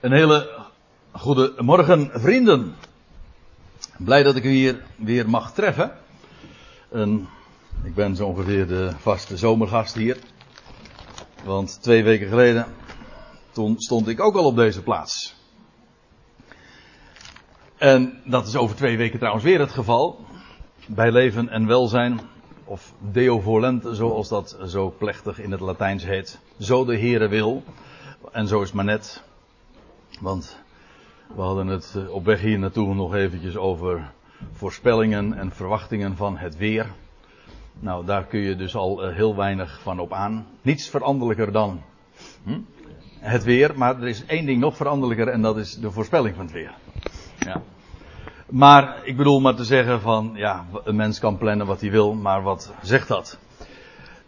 Een hele goede morgen, vrienden. Blij dat ik u hier weer mag treffen. En ik ben zo ongeveer de vaste zomergast hier. Want twee weken geleden, toen stond ik ook al op deze plaats. En dat is over twee weken trouwens weer het geval. Bij leven en welzijn, of Deo volente, zoals dat zo plechtig in het Latijns heet. Zo de Heere wil. En zo is maar net. Want we hadden het eh, op weg hier naartoe nog eventjes over voorspellingen en verwachtingen van het weer. Nou, daar kun je dus al eh, heel weinig van op aan. Niets veranderlijker dan hm? het weer, maar er is één ding nog veranderlijker en dat is de voorspelling van het weer. Ja. Maar ik bedoel maar te zeggen van, ja, een mens kan plannen wat hij wil, maar wat zegt dat?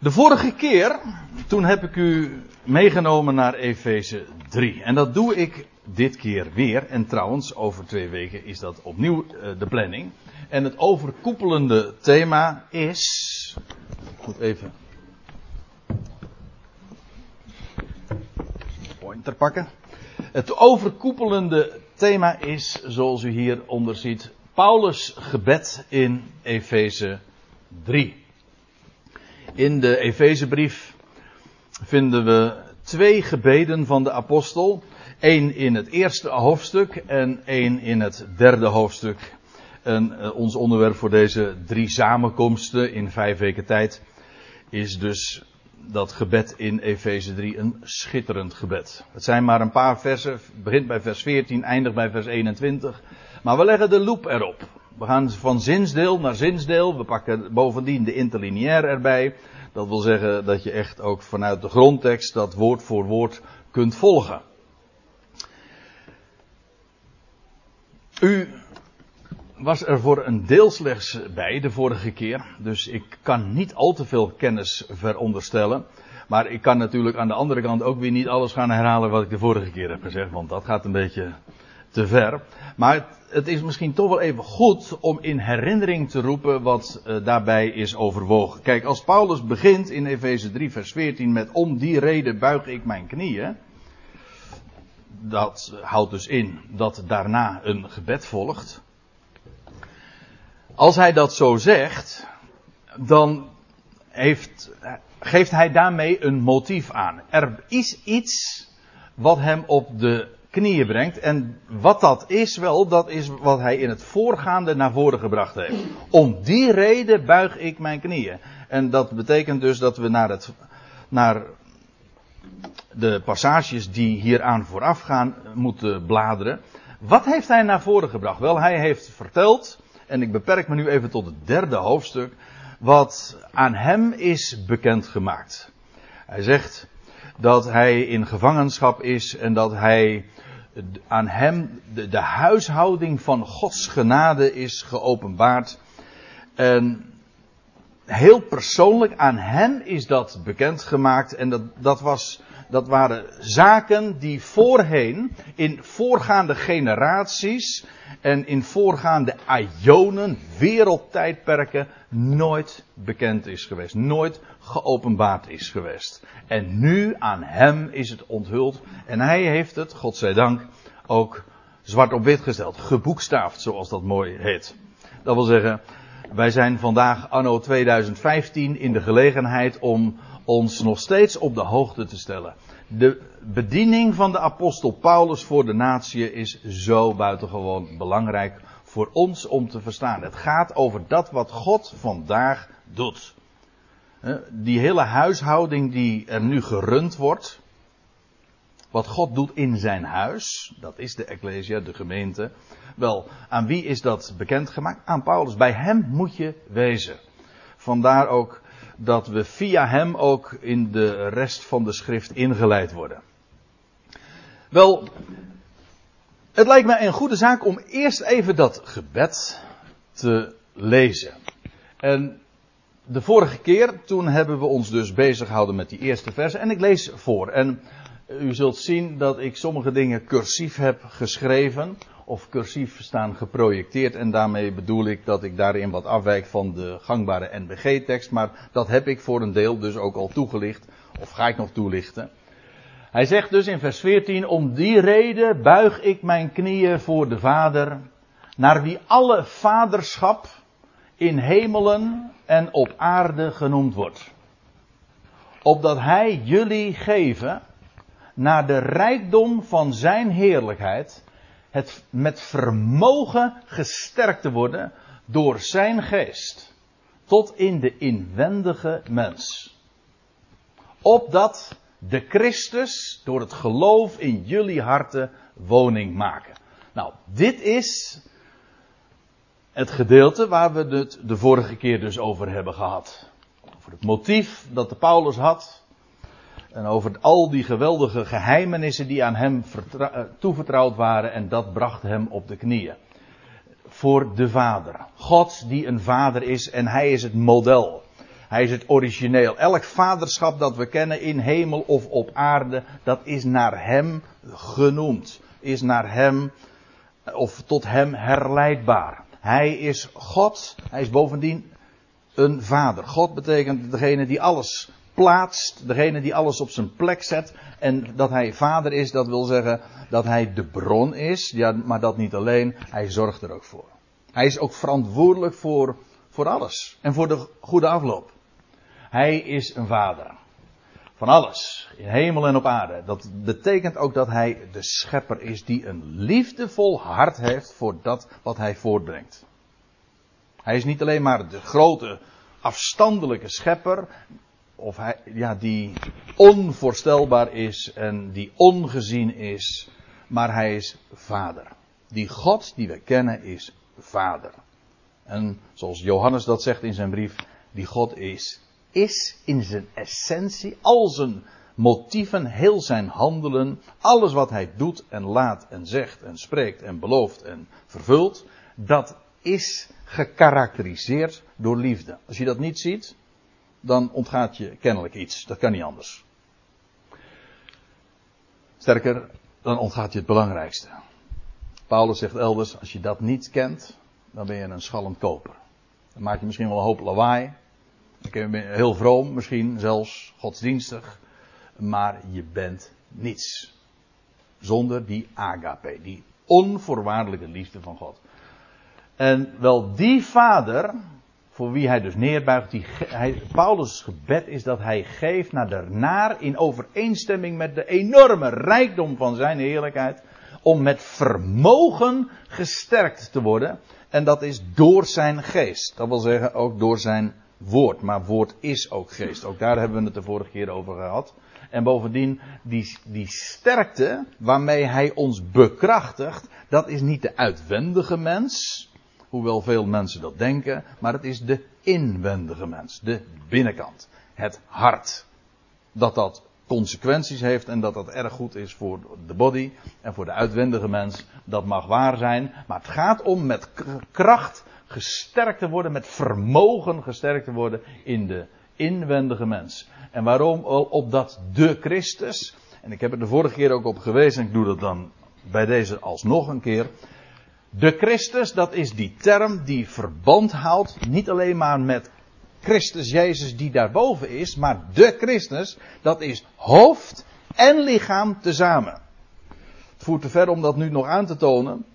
De vorige keer, toen heb ik u meegenomen naar Efeze 3. En dat doe ik dit keer weer. En trouwens, over twee weken is dat opnieuw uh, de planning. En het overkoepelende thema is. Moet even. Pointer pakken. Het overkoepelende thema is, zoals u hieronder ziet, Paulus' gebed in Efeze 3. In de Efezebrief vinden we twee gebeden van de apostel. Eén in het eerste hoofdstuk en één in het derde hoofdstuk. En uh, ons onderwerp voor deze drie samenkomsten in vijf weken tijd is dus dat gebed in Efeze 3 een schitterend gebed. Het zijn maar een paar versen, begint bij vers 14, eindigt bij vers 21. Maar we leggen de loep erop. We gaan van zinsdeel naar zinsdeel. We pakken bovendien de interlineair erbij. Dat wil zeggen dat je echt ook vanuit de grondtekst dat woord voor woord kunt volgen. U was er voor een deel slechts bij de vorige keer, dus ik kan niet al te veel kennis veronderstellen. Maar ik kan natuurlijk aan de andere kant ook weer niet alles gaan herhalen wat ik de vorige keer heb gezegd, want dat gaat een beetje te ver. Maar het is misschien toch wel even goed om in herinnering te roepen wat uh, daarbij is overwogen. Kijk, als Paulus begint in Efeze 3, vers 14 met om die reden buig ik mijn knieën. Dat houdt dus in dat daarna een gebed volgt. Als hij dat zo zegt, dan heeft, geeft hij daarmee een motief aan. Er is iets wat hem op de knieën brengt. En wat dat is wel, dat is wat hij in het voorgaande naar voren gebracht heeft. Om die reden buig ik mijn knieën. En dat betekent dus dat we naar, het, naar de passages die hieraan vooraf gaan moeten bladeren. Wat heeft hij naar voren gebracht? Wel, hij heeft verteld, en ik beperk me nu even tot het derde hoofdstuk, wat aan hem is bekendgemaakt. Hij zegt dat hij in gevangenschap is en dat hij aan hem de, de, huishouding van Gods genade is geopenbaard. En heel persoonlijk aan hem is dat bekendgemaakt. En dat, dat, was, dat waren zaken die voorheen in voorgaande generaties en in voorgaande aionen, wereldtijdperken, nooit bekend is geweest. Nooit geopenbaard is geweest. En nu aan hem is het onthuld. En hij heeft het, God zij dank, ook zwart op wit gesteld. Geboekstaafd, zoals dat mooi heet. Dat wil zeggen, wij zijn vandaag anno 2015 in de gelegenheid om ons nog steeds op de hoogte te stellen. De bediening van de apostel Paulus voor de natie is zo buitengewoon belangrijk voor ons om te verstaan. Het gaat over dat wat God vandaag doet. Die hele huishouding die er nu gerund wordt. Wat God doet in zijn huis, dat is de Ecclesia, de gemeente. Wel, aan wie is dat bekendgemaakt? Aan Paulus. Bij hem moet je wezen. Vandaar ook dat we via hem ook in de rest van de schrift ingeleid worden. Wel, het lijkt mij een goede zaak om eerst even dat gebed te lezen. En de vorige keer, toen hebben we ons dus bezig gehouden met die eerste versen. En ik lees voor. En u zult zien dat ik sommige dingen cursief heb geschreven. Of cursief staan geprojecteerd. En daarmee bedoel ik dat ik daarin wat afwijk van de gangbare NBG-tekst. Maar dat heb ik voor een deel dus ook al toegelicht. Of ga ik nog toelichten. Hij zegt dus in vers 14, om die reden buig ik mijn knieën voor de Vader, naar wie alle vaderschap in hemelen en op aarde genoemd wordt. Opdat hij jullie geven naar de rijkdom van zijn heerlijkheid, het met vermogen gesterkt te worden door zijn geest, tot in de inwendige mens. Opdat de Christus door het geloof in jullie harten woning maken. Nou, dit is het gedeelte waar we het de vorige keer dus over hebben gehad. Over het motief dat de Paulus had. En over al die geweldige geheimenissen die aan hem eh, toevertrouwd waren. En dat bracht hem op de knieën. Voor de Vader. God die een Vader is en hij is het model. Hij is het origineel. Elk vaderschap dat we kennen in hemel of op aarde, dat is naar hem genoemd. Is naar hem of tot hem herleidbaar. Hij is God. Hij is bovendien een vader. God betekent degene die alles plaatst, degene die alles op zijn plek zet. En dat hij vader is, dat wil zeggen dat hij de bron is. Ja, maar dat niet alleen, hij zorgt er ook voor. Hij is ook verantwoordelijk voor, voor alles en voor de goede afloop. Hij is een vader. Van alles, in hemel en op aarde. Dat betekent ook dat hij de schepper is die een liefdevol hart heeft voor dat wat hij voortbrengt. Hij is niet alleen maar de grote afstandelijke schepper, of hij, ja, die onvoorstelbaar is en die ongezien is, maar hij is vader. Die God die we kennen is vader. En zoals Johannes dat zegt in zijn brief, die God is is in zijn essentie, al zijn motieven, heel zijn handelen, alles wat hij doet en laat en zegt en spreekt en belooft en vervult, dat is gekarakteriseerd door liefde. Als je dat niet ziet, dan ontgaat je kennelijk iets. Dat kan niet anders. Sterker, dan ontgaat je het belangrijkste. Paulus zegt elders, als je dat niet kent, dan ben je een schallend koper. Dan maak je misschien wel een hoop lawaai. Ik ben heel vroom, misschien zelfs godsdienstig. Maar je bent niets. Zonder die agape, die onvoorwaardelijke liefde van God. En wel die vader, voor wie hij dus neerbuigt, die, hij, Paulus' gebed is dat hij geeft naar de in overeenstemming met de enorme rijkdom van zijn heerlijkheid, om met vermogen gesterkt te worden. En dat is door zijn geest. Dat wil zeggen ook door zijn woord. Maar woord is ook geest. Ook daar hebben we het de vorige keer over gehad. En bovendien, die, die sterkte waarmee hij ons bekrachtigt, dat is niet de uitwendige mens. Hoewel veel mensen dat denken. Maar het is de inwendige mens. De binnenkant. Het hart. Dat dat consequenties heeft en dat dat erg goed is voor de body en voor de uitwendige mens. Dat mag waar zijn. Maar het gaat om met kracht gesterkt te worden, met vermogen gesterkt te worden in de inwendige mens. En waarom? Opdat de Christus, en ik heb er de vorige keer ook op gewezen, en ik doe dat dan bij deze alsnog een keer. De Christus, dat is die term die verband houdt, niet alleen maar met Christus Jezus die daarboven is, maar de Christus, dat is hoofd en lichaam tezamen. Het voert te ver om dat nu nog aan te tonen.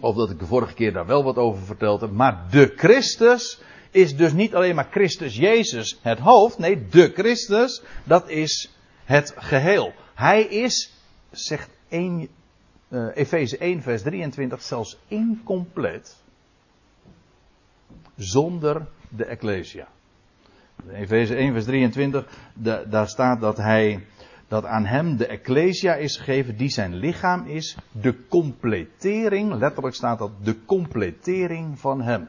Of dat ik de vorige keer daar wel wat over verteld heb. Maar de Christus is dus niet alleen maar Christus Jezus het hoofd. Nee, de Christus, dat is het geheel. Hij is, zegt 1, uh, Efeze 1 vers 23, zelfs incompleet. Zonder de Ecclesia. Efeze 1 vers 23, de, daar staat dat hij dat aan hem de Ecclesia is gegeven, die zijn lichaam is, de completering, letterlijk staat dat, de completering van hem.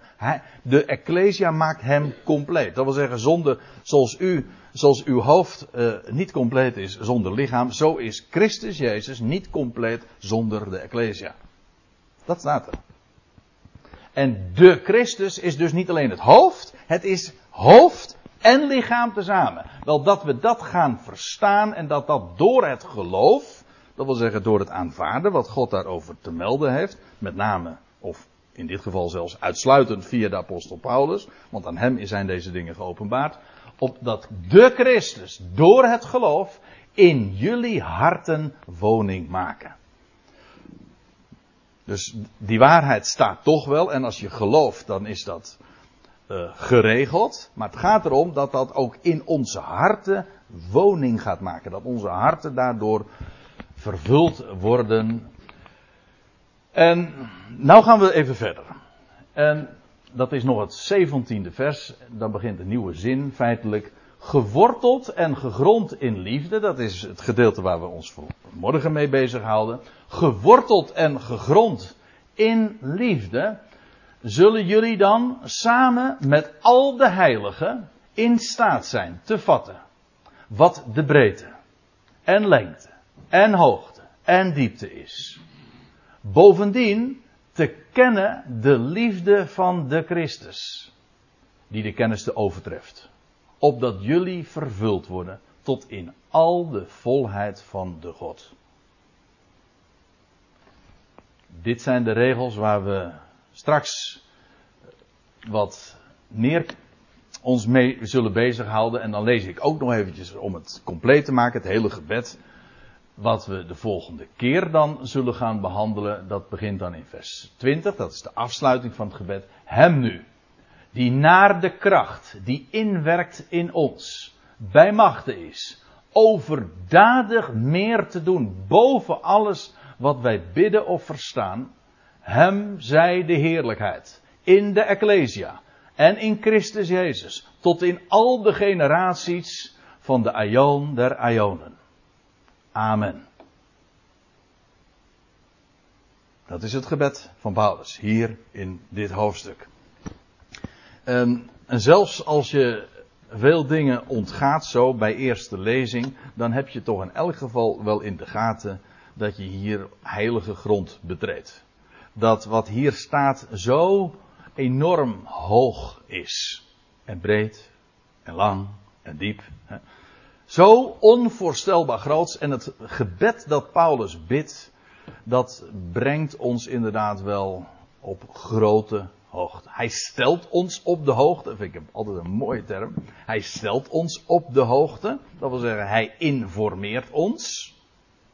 De Ecclesia maakt hem compleet. Dat wil zeggen, zonder, zoals u, zoals uw hoofd uh, niet compleet is zonder lichaam, zo is Christus Jezus niet compleet zonder de Ecclesia. Dat staat er. En de Christus is dus niet alleen het hoofd, het is hoofd en lichaam tezamen. Wel dat we dat gaan verstaan en dat dat door het geloof, dat wil zeggen door het aanvaarden wat God daarover te melden heeft, met name, of in dit geval zelfs uitsluitend via de apostel Paulus, want aan hem zijn deze dingen geopenbaard, opdat de Christus door het geloof in jullie harten woning maken. Dus die waarheid staat toch wel. En als je gelooft, dan is dat uh, geregeld. Maar het gaat erom dat dat ook in onze harten woning gaat maken. Dat onze harten daardoor vervuld worden. En nou gaan we even verder. En dat is nog het zeventiende vers. Dan begint een nieuwe zin feitelijk. Geworteld en gegrond in liefde. Dat is het gedeelte waar we ons vanmorgen mee bezighouden. Geworteld en gegrond in liefde. Zullen jullie dan samen met al de heiligen in staat zijn te vatten. Wat de breedte en lengte en hoogte en diepte is. Bovendien te kennen de liefde van de Christus, die de kennis te overtreft, opdat jullie vervuld worden tot in al de volheid van de God. Dit zijn de regels waar we straks wat meer ons mee zullen bezighouden. En dan lees ik ook nog eventjes om het compleet te maken, het hele gebed wat we de volgende keer dan zullen gaan behandelen, dat begint dan in vers 20. Dat is de afsluiting van het gebed. Hem nu, die naar de kracht die inwerkt in ons, bij machten is, overdadig meer te doen, boven alles wat wij bidden of verstaan. Hem zij de heerlijkheid in de Ecclesia en in Christus Jezus, tot in al de generaties van de Aion der Aionen. Amen. Dat is het gebed van Paulus hier in dit hoofdstuk. En, en zelfs als je veel dingen ontgaat zo bij eerste lezing, dan heb je toch in elk geval wel in de gaten dat je hier heilige grond betreedt. Dat wat hier staat zo enorm hoog is. En breed en lang en diep. Zo onvoorstelbaar groot. En het gebed dat Paulus bidt, dat brengt ons inderdaad wel op grote hoogte. Hij stelt ons op de hoogte. Vind ik altijd een mooie term. Hij stelt ons op de hoogte. Dat wil zeggen, hij informeert ons.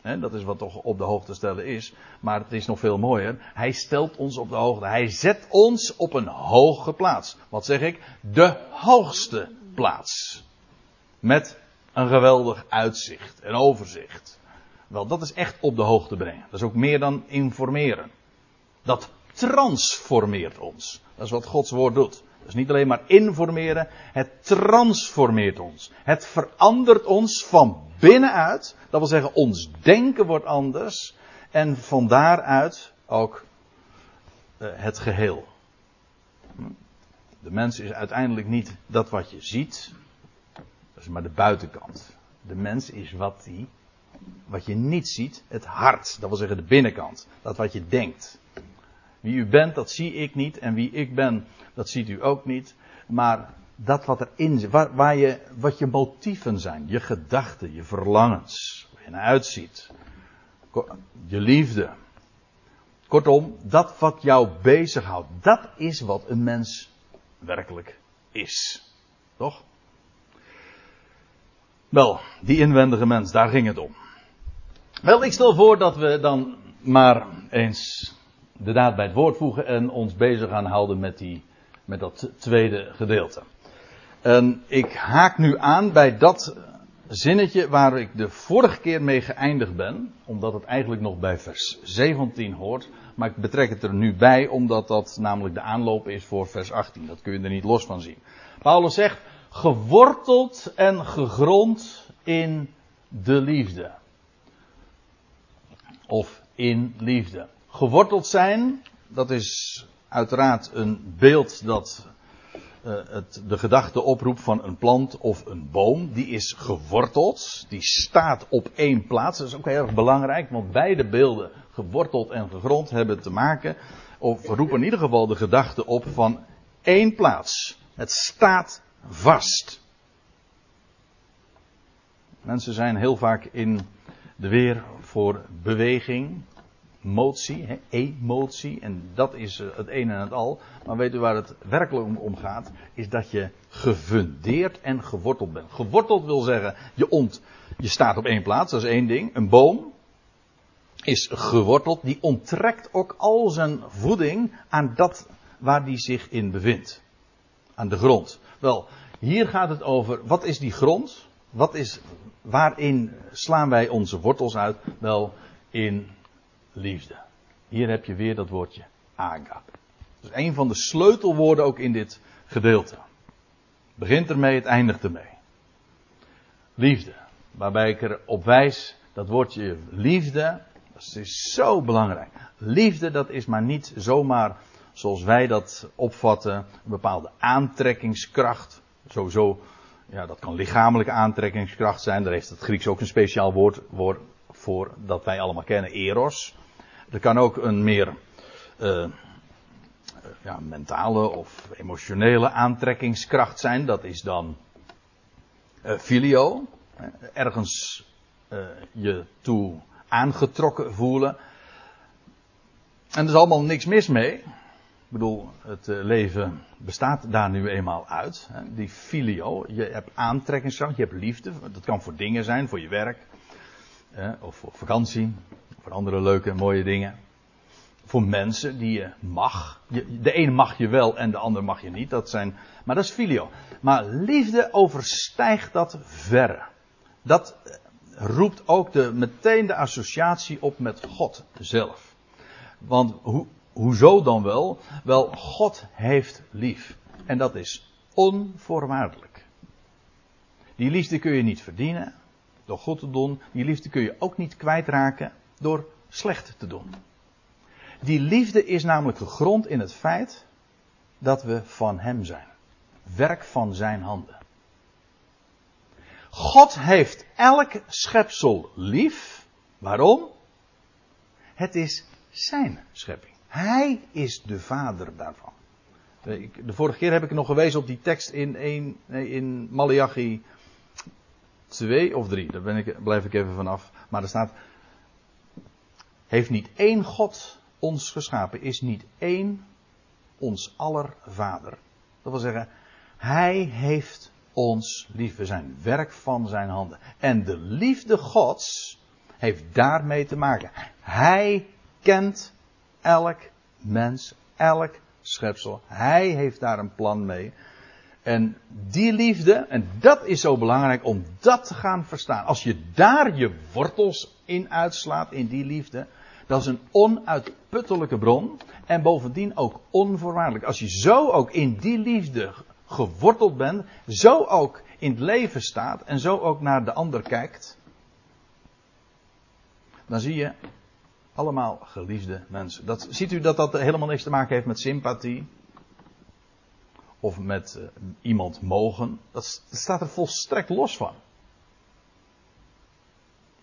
Dat is wat toch op de hoogte stellen is. Maar het is nog veel mooier. Hij stelt ons op de hoogte. Hij zet ons op een hoge plaats. Wat zeg ik? De hoogste plaats. Met een geweldig uitzicht en overzicht. Wel, dat is echt op de hoogte brengen. Dat is ook meer dan informeren. Dat transformeert ons. Dat is wat Gods woord doet. Dat is niet alleen maar informeren, het transformeert ons. Het verandert ons van binnenuit. Dat wil zeggen, ons denken wordt anders. En van daaruit ook uh, het geheel. De mens is uiteindelijk niet dat wat je ziet, is maar de buitenkant. De mens is wat die, wat je niet ziet, het hart. Dat wil zeggen de binnenkant. Dat wat je denkt. Wie u bent, dat zie ik niet. En wie ik ben, dat ziet u ook niet. Maar dat wat erin zit, waar, waar je, wat je motieven zijn, je gedachten, je verlangens, waar je naar uitziet, je liefde. Kortom, dat wat jou bezighoudt, dat is wat een mens werkelijk is. Toch? Wel, die inwendige mens, daar ging het om. Wel, ik stel voor dat we dan maar eens de daad bij het woord voegen en ons bezig gaan houden met, die, met dat tweede gedeelte. En ik haak nu aan bij dat zinnetje waar ik de vorige keer mee geëindigd ben, omdat het eigenlijk nog bij vers 17 hoort. Maar ik betrek het er nu bij, omdat dat namelijk de aanloop is voor vers 18. Dat kun je er niet los van zien. Paulus zegt, geworteld en gegrond in de liefde. Of in liefde. Geworteld zijn, dat is uiteraard een beeld dat uh, het, de gedachte oproept van een plant of een boom. Die is geworteld, die staat op één plaats. Dat is ook heel erg belangrijk, want beide beelden, geworteld en gegrond, hebben te maken, of roepen in ieder geval de gedachte op van één plaats. Het staat vast. Mensen zijn heel vaak in de weer voor beweging. Emotie, hè, emotie, en dat is eh, het een en het al. Maar weet u waar het werkelijk om gaat? Is dat je gefundeerd en geworteld bent. Geworteld wil zeggen, je, ont, je staat op één plaats, dat is één ding. Een boom is geworteld, die onttrekt ook al zijn voeding aan dat waar die zich in bevindt. Aan de grond. Wel, hier gaat het over, wat is die grond? Wat is, waarin slaan wij onze wortels uit? Wel, in liefde. Hier heb je weer dat woordje agape. Dat is een van de sleutelwoorden ook in dit gedeelte. Begint ermee, het eindigt ermee. Liefde. Waarbij ik er op wijs, dat woordje liefde, dat is zo belangrijk. Liefde, dat is maar niet zomaar zoals wij dat opvatten, een bepaalde aantrekkingskracht. Sowieso, ja, dat kan lichamelijke aantrekkingskracht zijn. Daar heeft het Grieks ook een speciaal woord, woord voor dat wij allemaal kennen, eros. Er kan ook een meer uh, ja, mentale of emotionele aantrekkingskracht zijn. Dat is dan uh, filio. Ergens je toe aangetrokken voelen. En er is allemaal niks mis mee. Ik bedoel, het leven bestaat daar nu eenmaal uit. Die filio. Je hebt aantrekkingskracht, je hebt liefde. Dat kan voor dingen zijn, voor je werk. Of voor vakantie. Voor andere leuke, mooie dingen. Voor mensen die je mag. De ene mag je wel en de ander mag je niet. Dat zijn, maar dat is filio. Maar liefde overstijgt dat verre. Dat roept ook de, meteen de associatie op met God zelf. Want ho, hoezo dan wel? Wel, God heeft lief. En dat is onvoorwaardelijk. Die liefde kun je niet verdienen door goed te doen. Die liefde kun je ook niet kwijtraken door slecht te doen. Die liefde is namelijk gegrond in het feit dat we van Hem zijn. Werk van Zijn handen. God heeft elk schepsel lief. Waarom? Het is Zijn schepping. Hij is de vader daarvan. De vorige keer heb ik nog gewezen op die tekst in, in, in Malachi 2 of 3. Daar ben ik, blijf ik even vanaf. Maar er staat heeft niet één God ons geschapen? Is niet één ons aller vader? Dat wil zeggen, hij heeft ons lief. We zijn werk van zijn handen. En de liefde Gods heeft daarmee te maken. Hij kent elk mens, elk schepsel. Hij heeft daar een plan mee. En die liefde, en dat is zo belangrijk om dat te gaan verstaan. Als je daar je wortels in uitslaat, in die liefde, dat is een onuitputtelijke bron. En bovendien ook onvoorwaardelijk. Als je zo ook in die liefde geworteld bent, zo ook in het leven staat en zo ook naar de ander kijkt, dan zie je allemaal geliefde mensen. Dat, ziet u dat dat helemaal niks te maken heeft met sympathie? Of met uh, iemand mogen? Dat staat er volstrekt los van.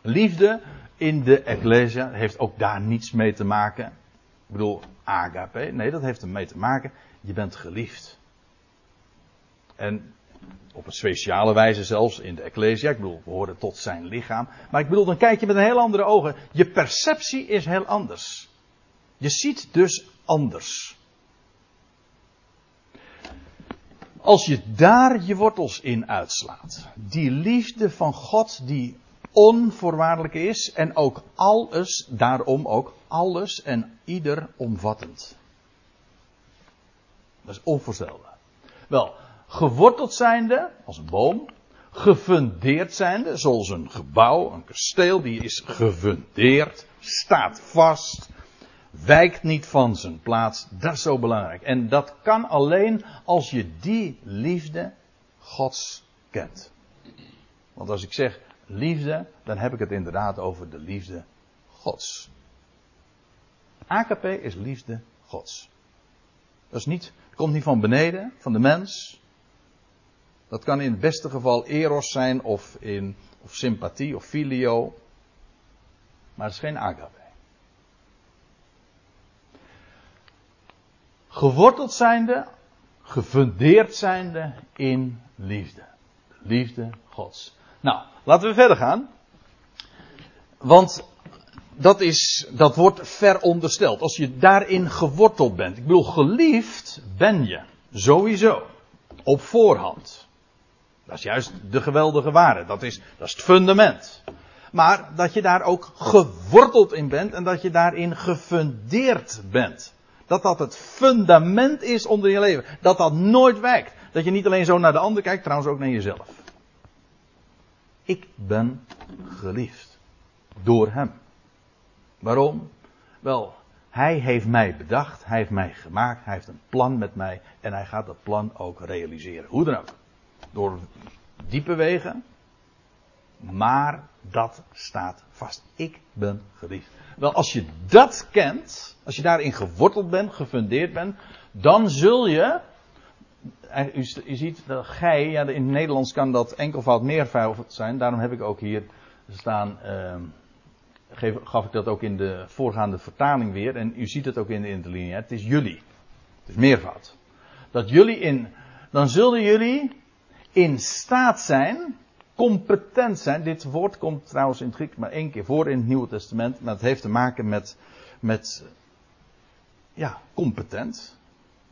Liefde in de Ecclesia heeft ook daar niets mee te maken. Ik bedoel, agape. Nee, dat heeft ermee te maken. Je bent geliefd. En op een speciale wijze zelfs in de Ecclesia. Ik bedoel, we horen tot zijn lichaam. Maar ik bedoel, dan kijk je met een heel andere ogen. Je perceptie is heel anders. Je ziet dus anders. Als je daar je wortels in uitslaat. Die liefde van God die onvoorwaardelijk is en ook alles, daarom ook alles en ieder omvattend. Dat is onvoorstelbaar. Wel, geworteld zijnde, als een boom, gefundeerd zijnde, zoals een gebouw, een kasteel, die is gefundeerd, staat vast, wijkt niet van zijn plaats, dat is zo belangrijk. En dat kan alleen als je die liefde Gods kent. Want als ik zeg, liefde, dan heb ik het inderdaad over de liefde Gods. AKP is liefde Gods. Dat is niet, komt niet van beneden, van de mens. Dat kan in het beste geval eros zijn of, in, of sympathie of filio. Maar het is geen agape. Geworteld zijnde, gefundeerd zijnde in liefde. liefde Gods. Nou, laten we verder gaan. Want dat, is, dat wordt verondersteld. Als je daarin geworteld bent. Ik bedoel, geliefd ben je. Sowieso. Op voorhand. Dat is juist de geweldige waarde. Dat is, dat is het fundament. Maar dat je daar ook geworteld in bent en dat je daarin gefundeerd bent. Dat dat het fundament is onder je leven. Dat dat nooit wijkt. Dat je niet alleen zo naar de ander kijkt, trouwens ook naar jezelf. Ik ben geliefd. Door hem. Waarom? Wel, hij heeft mij bedacht, hij heeft mij gemaakt, hij heeft een plan met mij en hij gaat dat plan ook realiseren. Hoe dan ook. Door diepe wegen, maar dat staat vast. Ik ben geliefd. Wel, als je dat kent, als je daarin geworteld bent, gefundeerd bent, dan zul je. U, u ziet dat gij, ja, in het Nederlands kan dat enkelvoud meervoud zijn. Daarom heb ik ook hier staan. Geef, gaf ik dat ook in de voorgaande vertaling weer. En u ziet het ook in de interlineair. Het is jullie. Het is meervoud. Dat jullie in. Dan zullen jullie in staat zijn competent zijn. Dit woord komt trouwens in het Grieks maar één keer voor in het Nieuwe Testament. Maar het heeft te maken met, met ja, competent.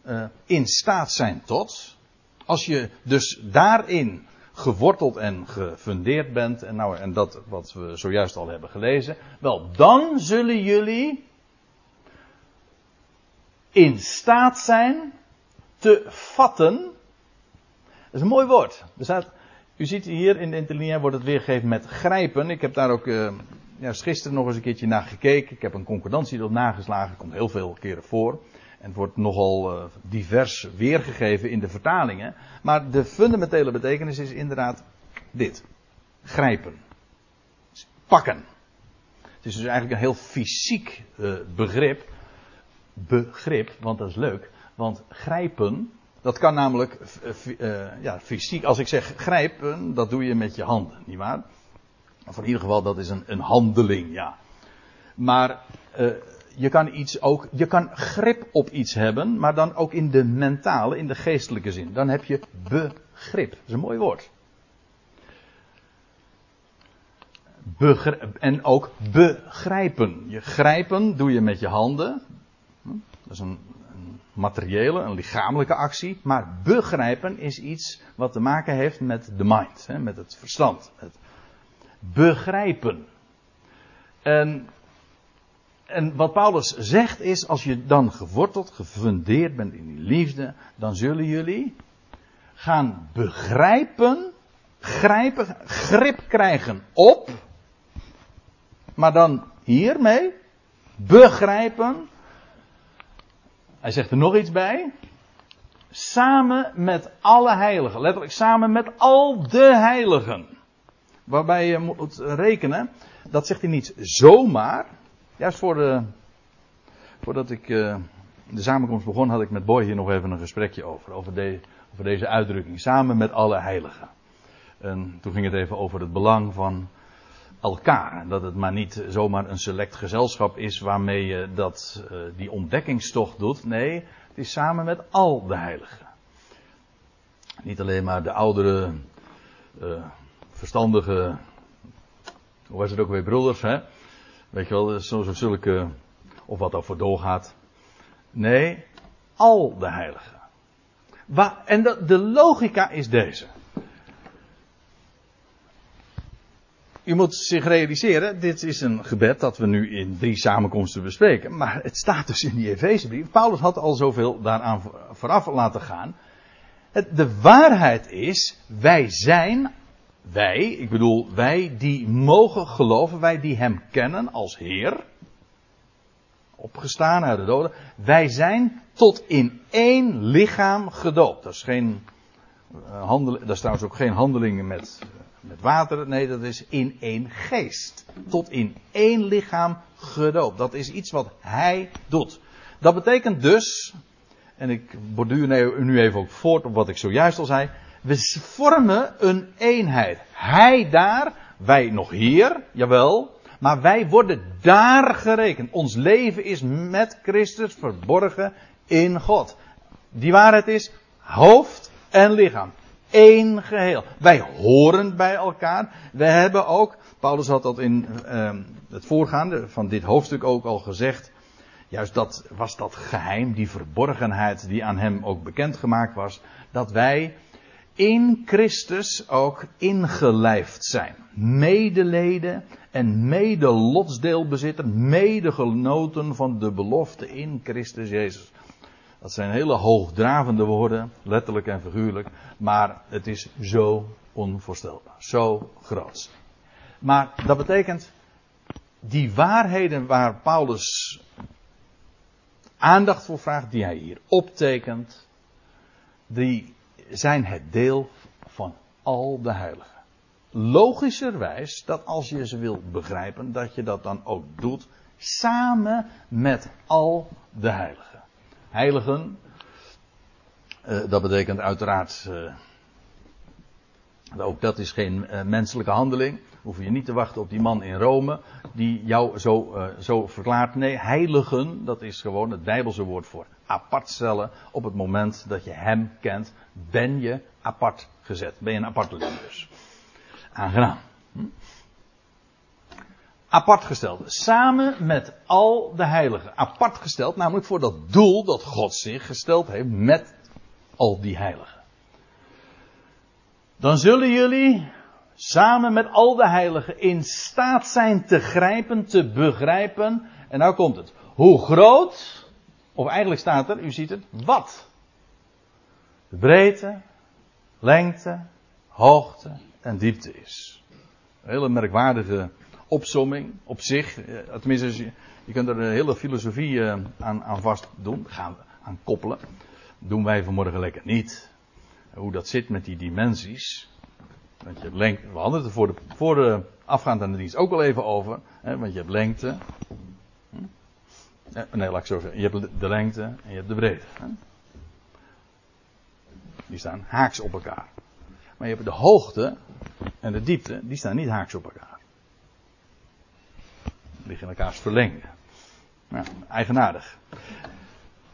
Uh, in staat zijn tot. Als je dus daarin geworteld en gefundeerd bent. En, nou, en dat wat we zojuist al hebben gelezen. Wel, dan zullen jullie in staat zijn te vatten. Dat is een mooi woord. Er staat u ziet hier in de interlineair wordt het weergegeven met grijpen. Ik heb daar ook uh, gisteren nog eens een keertje naar gekeken. Ik heb een concordantie erop nageslagen. Komt heel veel keren voor. En het wordt nogal uh, divers weergegeven in de vertalingen. Maar de fundamentele betekenis is inderdaad dit. Grijpen. Pakken. Het is dus eigenlijk een heel fysiek uh, begrip. Begrip, want dat is leuk. Want grijpen, dat kan namelijk uh, ja, fysiek, als ik zeg grijpen, dat doe je met je handen, nietwaar? Of in ieder geval, dat is een, een handeling, ja. Maar je kan iets ook, je kan grip op iets hebben, maar dan ook in de mentale, in de geestelijke zin. Dan heb je begrip. Dat is een mooi woord. En ook begrijpen. Je grijpen doe je met je handen. Hm? Dat is een, materiële, een lichamelijke actie. Maar begrijpen is iets wat te maken heeft met de mind, hè, met het verstand. Het begrijpen. En, en wat Paulus zegt is, als je dan geworteld, gefundeerd bent in die liefde, dan zullen jullie gaan begrijpen, grijpen, grip krijgen op, maar dan hiermee begrijpen hij zegt er nog iets bij. Samen met alle heiligen. Letterlijk samen met al de heiligen. Waarbij je moet rekenen. Dat zegt hij niet zomaar. Juist voor de, voordat ik uh, de samenkomst begon had ik met Boy hier nog even een gesprekje over. Over, de, over deze uitdrukking. Samen met alle heiligen. En toen ging het even over het belang van elkaar. Dat het maar niet zomaar een select gezelschap is waarmee je dat, uh, die ontdekkingstocht doet. Nee, het is samen met al de heiligen. Niet alleen maar de oudere, uh, verstandige, hoe was het ook weer, broeders, hè? Weet je wel, zo, zulke, of wat voor doorgaat. Nee, al de heiligen. En de, de logica is deze. U moet zich realiseren, dit is een gebed dat we nu in drie samenkomsten bespreken. Maar het staat dus in die Efezebrief. Paulus had al zoveel daaraan vooraf laten gaan. de waarheid is, wij zijn, wij, ik bedoel wij die mogen geloven, wij die hem kennen als Heer, opgestaan uit de doden, wij zijn tot in één lichaam gedoopt. Dat is geen uh, handel, dat is trouwens ook geen handelingen met met water. Nee, dat is in één geest. Tot in één lichaam gedoopt. Dat is iets wat hij doet. Dat betekent dus, en ik borduur nu even ook voort op wat ik zojuist al zei. We vormen een eenheid. Hij daar, wij nog hier, jawel. Maar wij worden daar gerekend. Ons leven is met Christus verborgen in God. Die waarheid is hoofd en lichaam. één geheel. Wij horen bij elkaar. We hebben ook, Paulus had dat in uh, het voorgaande van dit hoofdstuk ook al gezegd. Juist dat was dat geheim, die verborgenheid die aan hem ook bekendgemaakt was. Dat wij in Christus ook ingelijfd zijn. Medeleden en mede lotsdeelbezitter, medegenoten van de belofte in Christus Jezus. Dat zijn hele hoogdravende woorden, letterlijk en figuurlijk, maar het is zo onvoorstelbaar, zo groot. Maar dat betekent, die waarheden waar Paulus aandacht voor vraagt, die hij hier optekent, die zijn het deel van al de heiligen. Logischerwijs dat als je ze wilt begrijpen, dat je dat dan ook doet samen met al de heiligen. Heiligen, uh, dat betekent uiteraard, uh, ook dat is geen uh, menselijke handeling. Hoef je niet te wachten op die man in Rome die jou zo, zo verklaart. Nee, heiligen, dat is gewoon het Bijbelse woord voor apart stellen. Op het moment dat je hem kent, ben je apart gezet. Ben je een aparteling dus. Aangenaam. Hm? Apart gesteld. Samen met al de heiligen. Apart gesteld, namelijk voor dat doel dat God zich gesteld heeft met al die heiligen. Dan zullen jullie samen met al de heiligen in staat zijn te grijpen, te begrijpen. En nou komt het. Hoe groot, of eigenlijk staat er, u ziet het, wat? De breedte, lengte, hoogte en diepte is. Een hele merkwaardige opsomming op zich. Eh, tenminste, je, kunt er een hele filosofie eh, aan, aan vast doen, gaan we aan koppelen. doen wij vanmorgen lekker niet. Hoe dat zit met die dimensies. Want je hebt lengte, we hadden het er voor de, voor de afgaand aan de dienst ook al even over. Hè, want je hebt lengte. Hm? Nee, laat ik zo zeggen. Je hebt de lengte en je hebt de breedte. Die staan haaks op elkaar. Maar je hebt de hoogte en de diepte, die staan niet haaks op elkaar. Die liggen in elkaars verlengde. Nou, eigenaardig.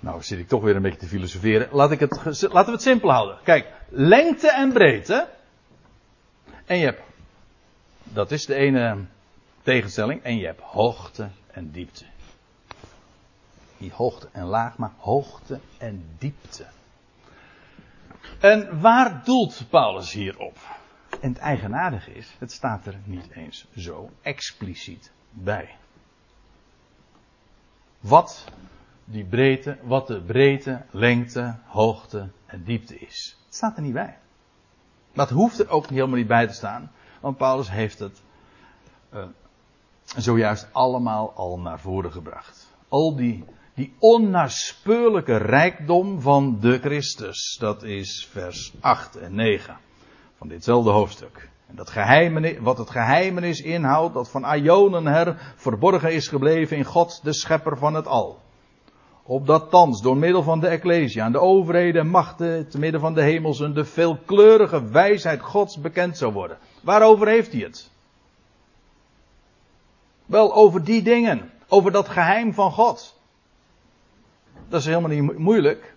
Nou zit ik toch weer een beetje te filosoferen. Laat ik het, laten we het simpel houden. Kijk, lengte en breedte. En je hebt, dat is de ene tegenstelling. En je hebt hoogte en diepte. Hoogte en laag, maar hoogte en diepte. En waar doelt Paulus hierop? En het eigenaardige is, het staat er niet eens zo expliciet bij. Wat die breedte, wat de breedte, lengte, hoogte en diepte is. Het staat er niet bij. Dat hoeft er ook helemaal niet bij te staan, want Paulus heeft het uh, zojuist allemaal al naar voren gebracht. Al die die onnaspeurlijke rijkdom van de Christus. Dat is vers 8 en 9 van ditzelfde hoofdstuk. En dat wat het geheimenis inhoudt, dat van Ionen her verborgen is gebleven in God, de schepper van het al. Opdat thans door middel van de Ecclesia en de overheden en machten te midden van de hemelsen de veelkleurige wijsheid Gods bekend zou worden. Waarover heeft hij het? Wel over die dingen, over dat geheim van God. Dat is helemaal niet moeilijk.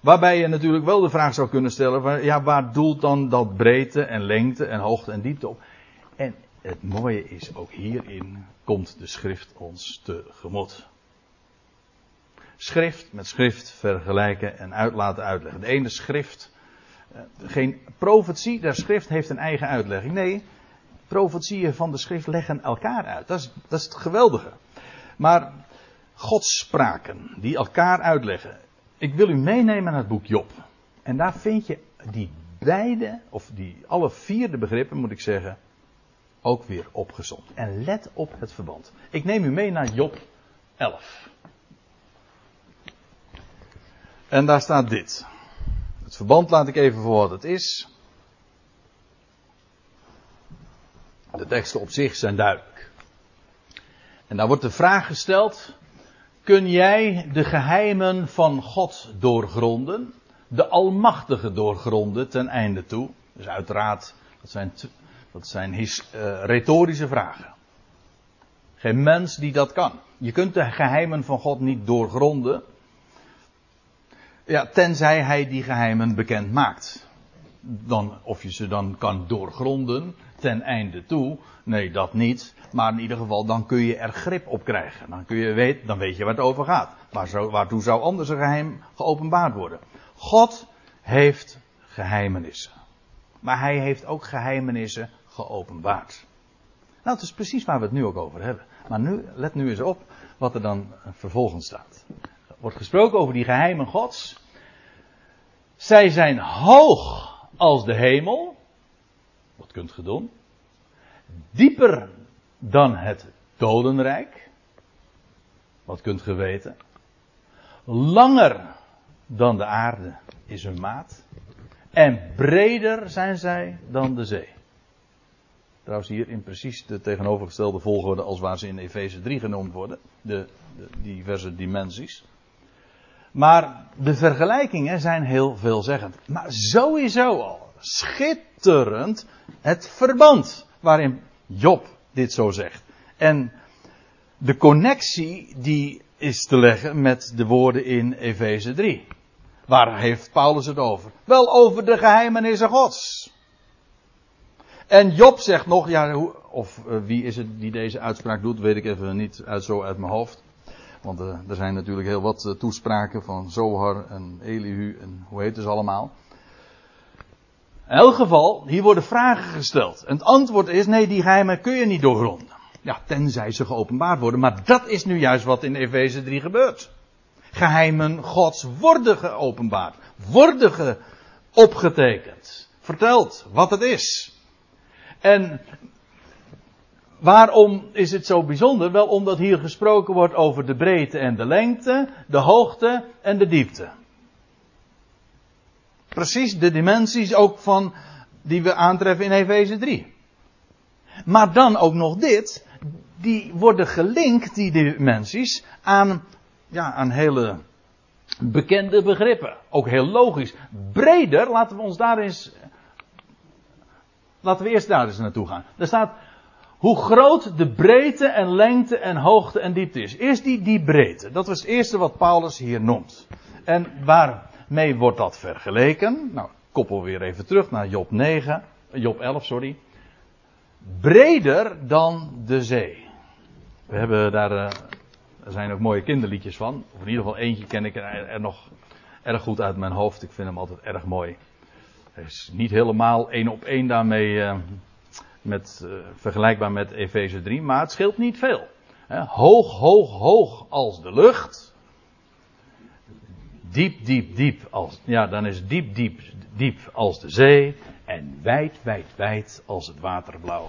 Waarbij je natuurlijk wel de vraag zou kunnen stellen: van, ja, waar doelt dan dat breedte en lengte en hoogte en diepte op? En het mooie is, ook hierin komt de schrift ons tegemoet. Schrift met schrift vergelijken en uit laten uitleggen. De ene schrift, eh, geen profetie der schrift heeft een eigen uitlegging. Nee, profetieën van de schrift leggen elkaar uit. Dat is, dat is het geweldige. Maar Godspraken die elkaar uitleggen. Ik wil u meenemen naar het boek Job. En daar vind je die beide, of die alle vier de begrippen moet ik zeggen, ook weer opgezond. En let op het verband. Ik neem u mee naar Job 11. En daar staat dit. Het verband laat ik even voor wat het is. De teksten op zich zijn duidelijk. En daar wordt de vraag gesteld: kun jij de geheimen van God doorgronden, de Almachtige doorgronden ten einde toe. Dus uiteraard, dat zijn, dat zijn his, uh, retorische vragen. Geen mens die dat kan. Je kunt de geheimen van God niet doorgronden. Ja, tenzij hij die geheimen bekend maakt. dan, of je ze dan kan doorgronden ten einde toe. Nee, dat niet. Maar in ieder geval, dan kun je er grip op krijgen. Dan, kun je weet, dan weet je waar het over gaat. Waar zo, waartoe zou anders een geheim geopenbaard worden? God heeft geheimenissen. Maar hij heeft ook geheimenissen geopenbaard. Nou, het is precies waar we het nu ook over hebben. Maar nu, let nu eens op wat er dan vervolgens staat. Er wordt gesproken over die geheimen Gods. Zij zijn hoog als de hemel. Wat kunt ge doen? Dieper dan het dodenrijk. Wat kunt ge weten? Langer dan de aarde is hun maat. En breder zijn zij dan de zee. Trouwens hier in precies de tegenovergestelde volgorde als waar ze in Efeze 3 genoemd worden. De, de diverse dimensies. Maar de vergelijkingen zijn heel veelzeggend. Maar sowieso al schitterend het verband waarin Job dit zo zegt. En de connectie die is te leggen met de woorden in Efeze 3. Waar heeft Paulus het over? Wel over de geheimenissen Gods. En Job zegt nog, ja, of uh, wie is het die deze uitspraak doet, weet ik even niet uit, zo uit mijn hoofd. Want uh, er zijn natuurlijk heel wat uh, toespraken van Zohar en Elihu en hoe heet het allemaal. In elk geval, hier worden vragen gesteld. En het antwoord is, nee, die geheimen kun je niet doorgronden. Ja, tenzij ze geopenbaard worden. Maar dat is nu juist wat in Efeze 3 gebeurt. Geheimen Gods worden geopenbaard. Worden ge opgetekend. Verteld wat het is. En waarom is het zo bijzonder? Wel omdat hier gesproken wordt over de breedte en de lengte, de hoogte en de diepte. Precies de dimensies ook van die we aantreffen in Efeze 3. Maar dan ook nog dit, die worden gelinkt, die dimensies, aan, ja, aan hele bekende begrippen. Ook heel logisch. Breder, laten we ons daar eens Laten we eerst daar eens naartoe gaan. Er staat hoe groot de breedte en lengte en hoogte en diepte is. Eerst die, die breedte. Dat was het eerste wat Paulus hier noemt. En waarmee wordt dat vergeleken? Nou, koppel weer even terug naar Job 9, Job 11, sorry. Breder dan de zee. We hebben daar, uh, er zijn ook mooie kinderliedjes van. Of in ieder geval eentje ken ik er, nog erg goed uit mijn hoofd. Ik vind hem altijd erg mooi. Het is niet helemaal één op één daarmee uh, met, uh, vergelijkbaar met Efeze 3, maar het scheelt niet veel. Hoog, hoog, hoog als de lucht. Diep, diep, diep als, ja, dan is diep, diep, diep als de zee. En wijd, wijd, wijd als het waterblauw.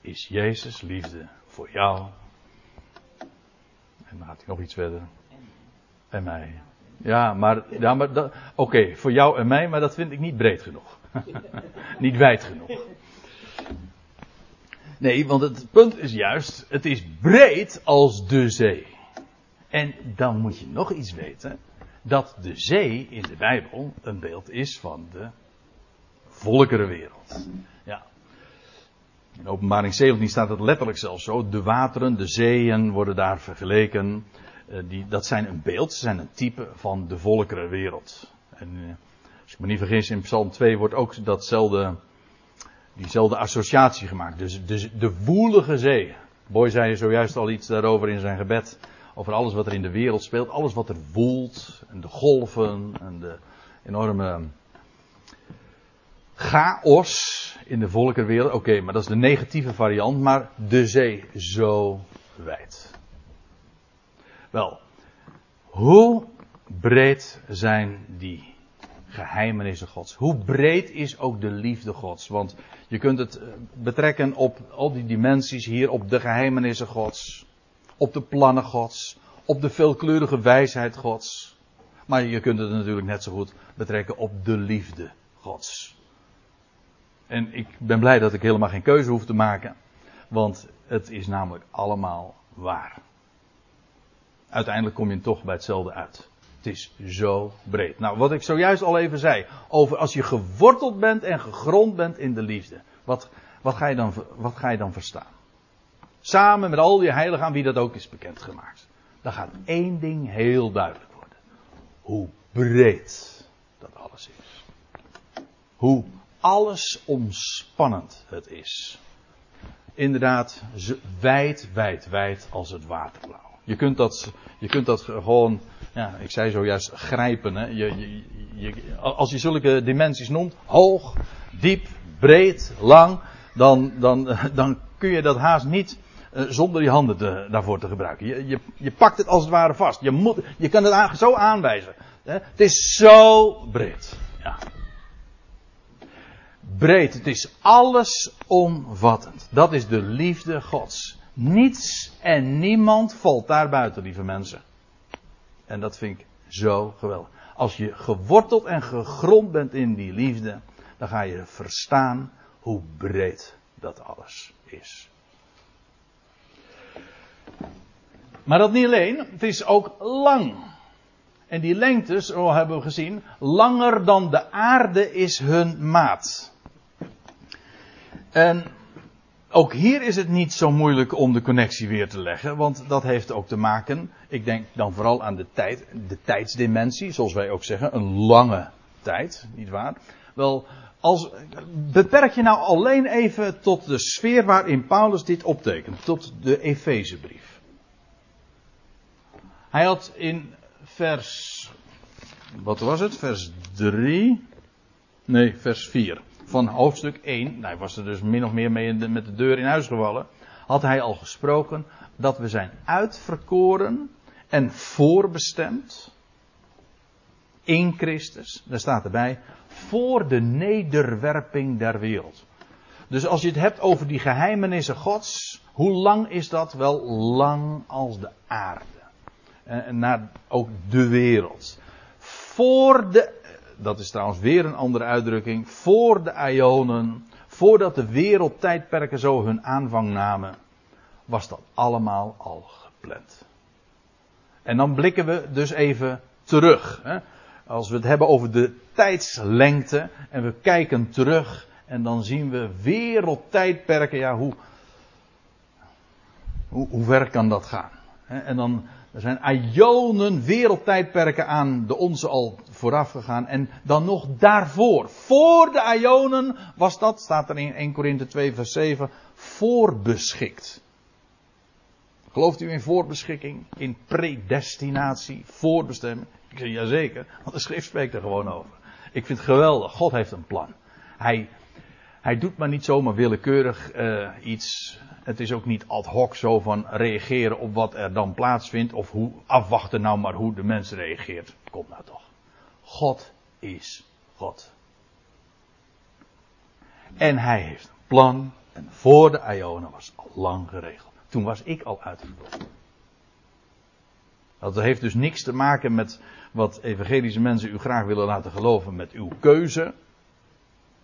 Is Jezus liefde voor jou. En dan gaat hij nog iets verder. En mij. Ja, maar, ja, maar oké, voor jou en mij, maar dat vind ik niet breed genoeg. niet wijd genoeg. Nee, want het punt is juist, het is breed als de zee. En dan moet je nog iets weten, dat de zee in de Bijbel een beeld is van de volkerenwereld. Ja. In openbaring 17 staat het letterlijk zelfs zo, de wateren, de zeeën worden daar vergeleken. Eh, die, dat zijn een beeld, ze zijn een type van de volkerenwereld. En uh, als ik me niet vergis, in Psalm 2 wordt ook datzelfde, diezelfde associatie gemaakt. Dus de, de woelige zee. Boy zei zojuist al iets daarover in zijn gebed. Over alles wat er in de wereld speelt. Alles wat er woelt. En de golven. En de enorme chaos in de volkerenwereld. Oké, maar dat is de negatieve variant. Maar de zee zo wijd. Wel, hoe breed zijn die geheimenissen Gods? Hoe breed is ook de liefde Gods? Want je kunt het eh, betrekken op al die dimensies hier, op de geheimenissen Gods, op de plannen Gods, op de veelkleurige wijsheid Gods. Maar je kunt het natuurlijk net zo goed betrekken op de liefde Gods. En ik ben blij dat ik helemaal geen keuze hoef te maken, want het is namelijk allemaal waar uiteindelijk kom je toch bij hetzelfde uit. Het is zo breed. Nou, wat ik zojuist al even zei. Over als je geworteld bent en gegrond bent in de liefde. Wat, wat, ga, je dan, wat ga je dan verstaan? Samen met al die heiligen aan wie dat ook is bekendgemaakt. Dan gaat één ding heel duidelijk worden. Hoe breed dat alles is. Hoe alles omspannend het is. Inderdaad, wijd, wijd, wijd als het waterblauw. Je kunt dat, je kunt dat gewoon, ja, ik zei zojuist, grijpen. Hè. Je, je, als je zulke dimensies noemt, hoog, diep, breed, lang, dan, dan, dan kun je dat haast niet uh, zonder je handen daarvoor te gebruiken. Je, je, je, pakt het als het ware vast. Je, moet, je kan het zo aanwijzen. Hè. Het is zo breed. Ja. Breed, het is alles omvattend. Dat is de liefde Gods. Niets en niemand valt daar buiten, lieve mensen. En dat vind ik zo geweldig. Als je geworteld en gegrond bent in die liefde, dan ga je verstaan hoe breed dat alles is. Maar dat niet alleen, het is ook lang. En die lengte, zo hebben we gezien, langer dan de aarde is hun maat. En ook hier is het niet zo moeilijk om de connectie weer te leggen, want dat heeft ook te maken, ik denk dan vooral aan de tijd, de tijdsdimensie, zoals wij ook zeggen, een lange tijd, niet waar? Wel, als, beperk je nou alleen even tot de sfeer waarin Paulus dit optekent, tot de Efezebrief. Hij had in vers, wat was het, vers 3, nee, vers 4 van hoofdstuk 1, nou, hij was er dus min of meer mee met de deur in huis gevallen, had hij al gesproken dat we zijn uitverkoren en voorbestemd in Christus. Daar staat erbij, voor de nederwerping der wereld. Dus als je het hebt over die geheimenissen Gods, hoe lang is dat? Wel lang als de aarde. En naar ook de wereld. Voor de dat is trouwens weer een andere uitdrukking, voor de Ionen, voordat de wereldtijdperken zo hun aanvang namen, was dat allemaal al gepland. En dan blikken we dus even terug. Hè? Als we het hebben over de tijdslengte en we kijken terug en dan zien we wereldtijdperken, ja, hoe, hoe, ver kan dat gaan? En dan er zijn aionen wereldtijdperken aan de onze al vooraf gegaan. En dan nog daarvoor. Voor de aionen was dat, staat er in 1 Korinthe 2 vers 7, voorbeschikt. Gelooft u in voorbeschikking? In predestinatie? Voorbestemming? Ik zeg jazeker, want de schrift spreekt er gewoon over. Ik vind het geweldig. God heeft een plan. Hij, hij doet maar niet zomaar willekeurig uh, iets het is ook niet ad hoc zo van reageren op wat er dan plaatsvindt. Of hoe afwachten nou maar hoe de mens reageert. Komt nou toch. God is God. En hij heeft een plan. En voor de Ionen was al lang geregeld. Toen was ik al uitgekomen. Dat heeft dus niks te maken met wat evangelische mensen u graag willen laten geloven met uw keuze.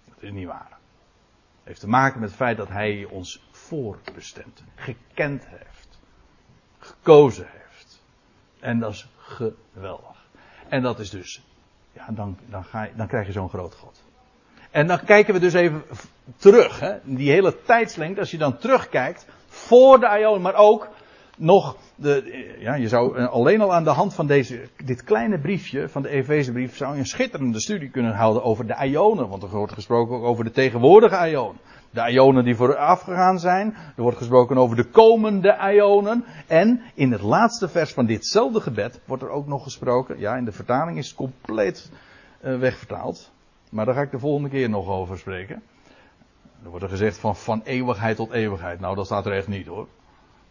Dat is niet waar. Het heeft te maken met het feit dat hij ons voorbestemd, gekend heeft, gekozen heeft. En dat is geweldig. En dat is dus, ja, dan, dan, ga je, dan krijg je zo'n groot God. En dan kijken we dus even terug, hè, die hele tijdslengte, als je dan terugkijkt, voor de Ion, maar ook nog, de, ja, je zou eh, alleen al aan de hand van deze, dit kleine briefje van de Efezebrief zou je een schitterende studie kunnen houden over de Ionen, want er wordt gesproken ook over de tegenwoordige Ion de ionen die vooraf gegaan zijn. Er wordt gesproken over de komende ionen. En in het laatste vers van ditzelfde gebed wordt er ook nog gesproken. Ja, in de vertaling is compleet uh, wegvertaald. Maar daar ga ik de volgende keer nog over spreken. Er wordt gezegd van van eeuwigheid tot eeuwigheid. Nou, dat staat er echt niet hoor.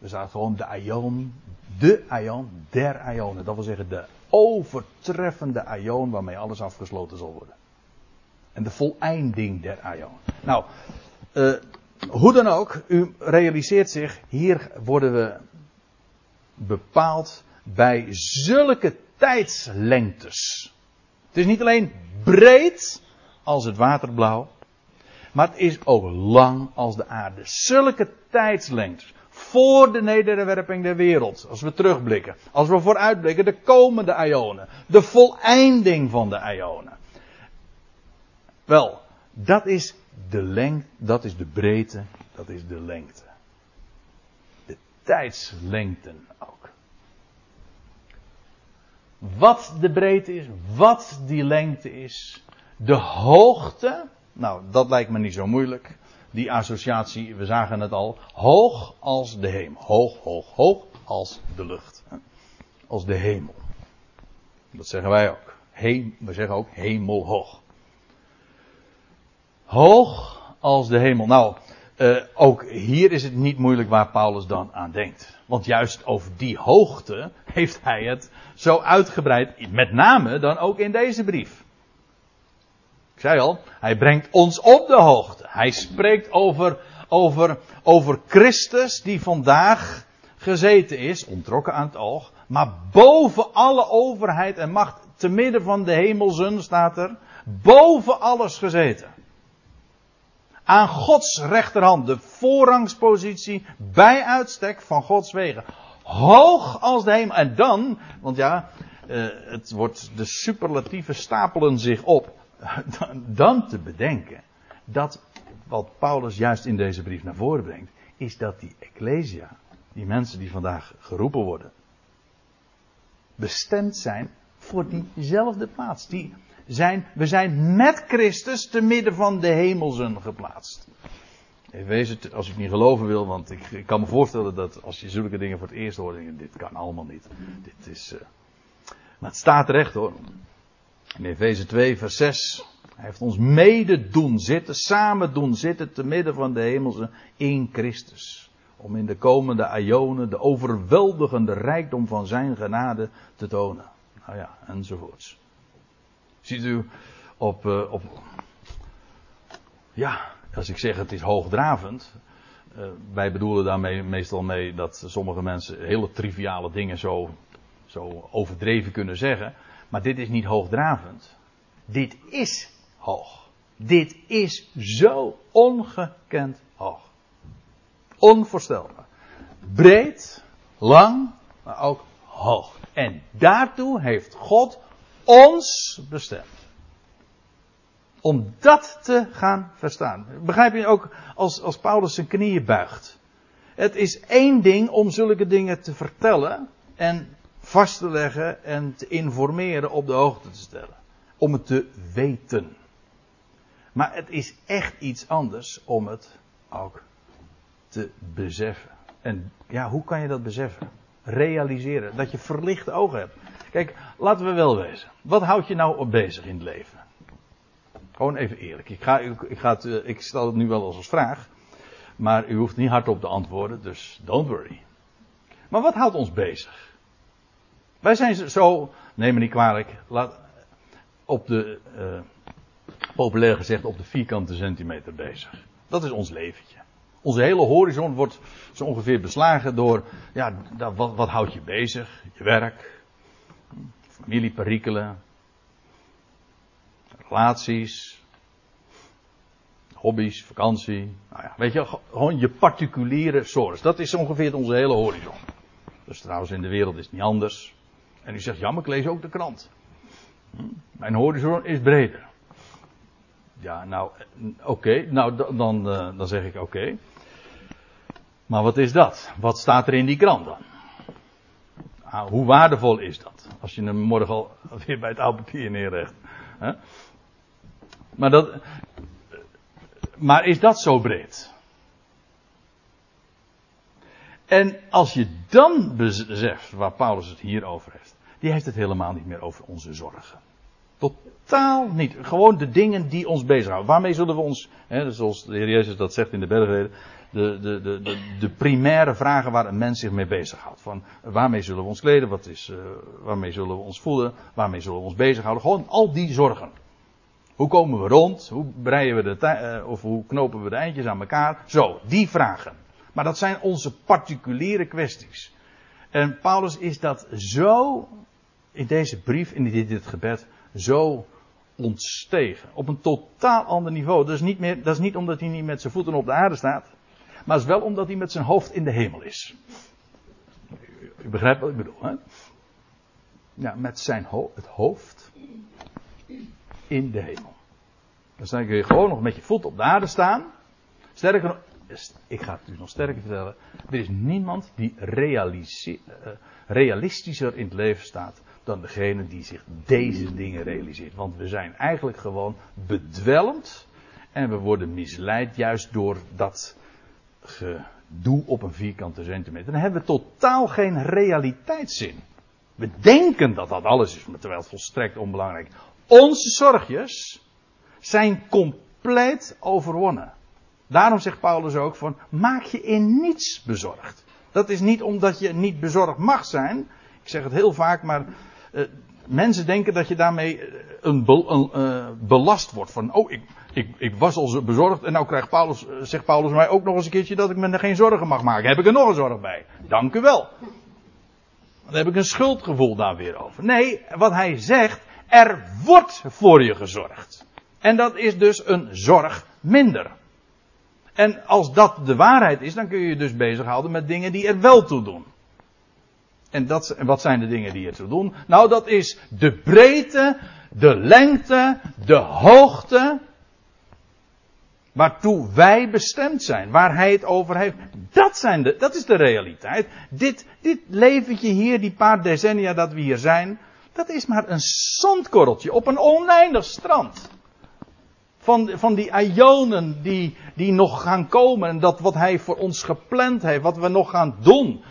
Er staat gewoon de ion, de ion, der ionen. Dat wil zeggen de overtreffende ion waarmee alles afgesloten zal worden. En de voleinding der ion. Nou, uh, hoe dan ook, u realiseert zich, hier worden we bepaald bij zulke tijdslengtes. Het is niet alleen breed als het waterblauw, maar het is ook lang als de aarde. Zulke tijdslengtes. Voor de nederwerping der wereld. Als we terugblikken. Als we vooruitblikken de komende ionen. De voleinding van de ionen. Wel, dat is de lengte, dat is de breedte, dat is de lengte. De tijdslengten ook. Wat de breedte is, wat die lengte is, de hoogte, Nou, dat lijkt me niet zo moeilijk. Die associatie, we zagen het al. Hoog als de hemel. Hoog, hoog, hoog als de lucht. Als de hemel. Dat zeggen wij ook. we zeggen ook hemelhoog. Hoog als de hemel. Nou, uh, ook hier is het niet moeilijk waar Paulus dan aan denkt. Want juist over die hoogte heeft hij het zo uitgebreid, met name dan ook in deze brief. Zei al, hij brengt ons op de hoogte. Hij spreekt over, over, over Christus die vandaag gezeten is, ontrokken aan het oog, maar boven alle overheid en macht, te midden van de hemelzen staat er, boven alles gezeten. Aan Gods rechterhand, de voorrangspositie bij uitstek van Gods wegen. Hoog als de hemel. En dan, want ja, uh, het wordt, de superlatieven stapelen zich op. Dan, dan te bedenken dat wat Paulus juist in deze brief naar voren brengt, is dat die Ecclesia, die mensen die vandaag geroepen worden, bestemd zijn voor diezelfde plaats. Die zijn, we zijn met Christus te midden van de hemelzen geplaatst. Wees het, als ik niet geloven wil, want ik, kan me voorstellen dat als je zulke dingen voor het eerst hoort, dit kan allemaal niet. Dit is, uh, maar het staat recht hoor. In Efeze 2, vers 6. Hij heeft ons mede doen zitten, samen doen zitten, te midden van de hemelzen in Christus. Om in de komende aionen de overweldigende rijkdom van zijn genade te tonen. Nou ja, enzovoorts. Ziet u op, uh, op ja, als ik zeg het is hoogdravend, uh, wij bedoelen daarmee meestal mee dat sommige mensen hele triviale dingen zo, zo overdreven kunnen zeggen. Maar dit is niet hoogdravend. Dit is hoog. Dit is zo ongekend hoog. Onvoorstelbaar. Breed, lang, maar ook hoog. En daartoe heeft God ons bestemd. Om dat te gaan verstaan. Begrijp je ook als, als Paulus zijn knieën buigt? Het is één ding om zulke dingen te vertellen en vast te leggen en te informeren op de hoogte te stellen. Om het te weten. Maar het is echt iets anders om het ook te beseffen. En ja, hoe kan je dat beseffen? Realiseren. Dat je verlichte ogen hebt. Kijk, laten we wel wezen. Wat houdt je nou op bezig in het leven? Gewoon even eerlijk. Ik, ga, ik, ga het, eh, ik stel het nu wel als, als vraag. Maar u hoeft niet hardop te antwoorden, dus don't worry. Maar wat houdt ons bezig? Wij zijn zo, neem me niet kwalijk, laat, op de, uh, populair gezegd, op de vierkante centimeter bezig. Dat is ons leventje. Onze hele horizon wordt zo ongeveer beslagen door, ja, wat, wat houdt je bezig? Je werk, familieperikelen, relaties, hobby's, vakantie. Nou ja, weet je, gewoon je particuliere source. Dat is ongeveer onze hele horizon. Dus trouwens in de wereld is het niet anders. En u zegt, ja, maar ik lees ook de krant. Hm? Mijn horizon is breder. Ja, nou, oké. Nou, dan, uh, dan zeg ik oké. Maar wat is dat? Wat staat er in die krant dan? Ah, hoe waardevol is dat? Als je hem morgen al weer bij het oude papier neerlegt. Maar, dat, maar is dat zo breed? En als je dan beseft waar Paulus het hier over heeft, die heeft het helemaal niet meer over onze zorgen. Totaal niet. Gewoon de dingen die ons bezighouden. Waarmee zullen we ons, hè, zoals de Heer Jezus dat zegt in de bergreden, de, de, de, de, de primaire vragen waar een mens zich mee bezighoudt. Van waarmee zullen we ons kleden, wat is, uh, waarmee zullen we ons voelen, waarmee zullen we ons bezighouden. Gewoon al die zorgen. Hoe komen we rond? Hoe breien we de uh, of hoe knopen we de eindjes aan elkaar? Zo, die vragen. Maar dat zijn onze particuliere kwesties. En Paulus is dat zo in deze brief, in dit, gebed, zo ontstegen. Op een totaal ander niveau. Dat is, niet meer, dat is niet omdat hij niet met zijn voeten op de aarde staat. Maar het is wel omdat hij met zijn hoofd in de hemel is. U begrijpt wat ik bedoel, hè? Ja, met zijn ho het hoofd in de hemel. Dan kun je gewoon nog met je voet op de aarde staan. Sterker ik ga het u nog sterker vertellen. Er is niemand die uh, realistischer in het leven staat dan degene die zich deze dingen realiseert. Want we zijn eigenlijk gewoon bedwelmd En we worden misleid juist door dat gedoe op een vierkante centimeter. Dan hebben we totaal geen realiteitszin. We denken dat dat alles is, terwijl het volstrekt onbelangrijk. Onze zorgjes zijn compleet overwonnen. Daarom zegt Paulus ook van, maak je in niets bezorgd. Dat is niet omdat je niet bezorgd mag zijn. Ik zeg het heel vaak, maar uh, mensen denken dat je daarmee eh, een, een uh, belast wordt. Van, oh, ik, ik, ik, was al bezorgd en nou krijgt Paulus, zegt Paulus mij ook nog eens een keertje dat ik me er geen zorgen mag maken. Heb ik er nog een zorg bij? Dank u wel. Dan heb ik een schuldgevoel daar weer over. Nee, wat hij zegt, er wordt voor je gezorgd. En dat is dus een zorg minder. En als dat de waarheid is, dan kun je je dus bezighouden met dingen die er wel toe doen. En dat, wat zijn de dingen die er toe doen? Nou, dat is de breedte, de lengte, de hoogte. Waartoe wij bestemd zijn, waar hij het over heeft. Dat, zijn de, dat is de realiteit. Dit, dit leventje hier, die paar decennia dat we hier zijn, dat is maar een zandkorreltje op een oneindig strand. Van, van die ionen die, die nog gaan komen. En dat wat hij voor ons gepland heeft. Wat we nog gaan doen.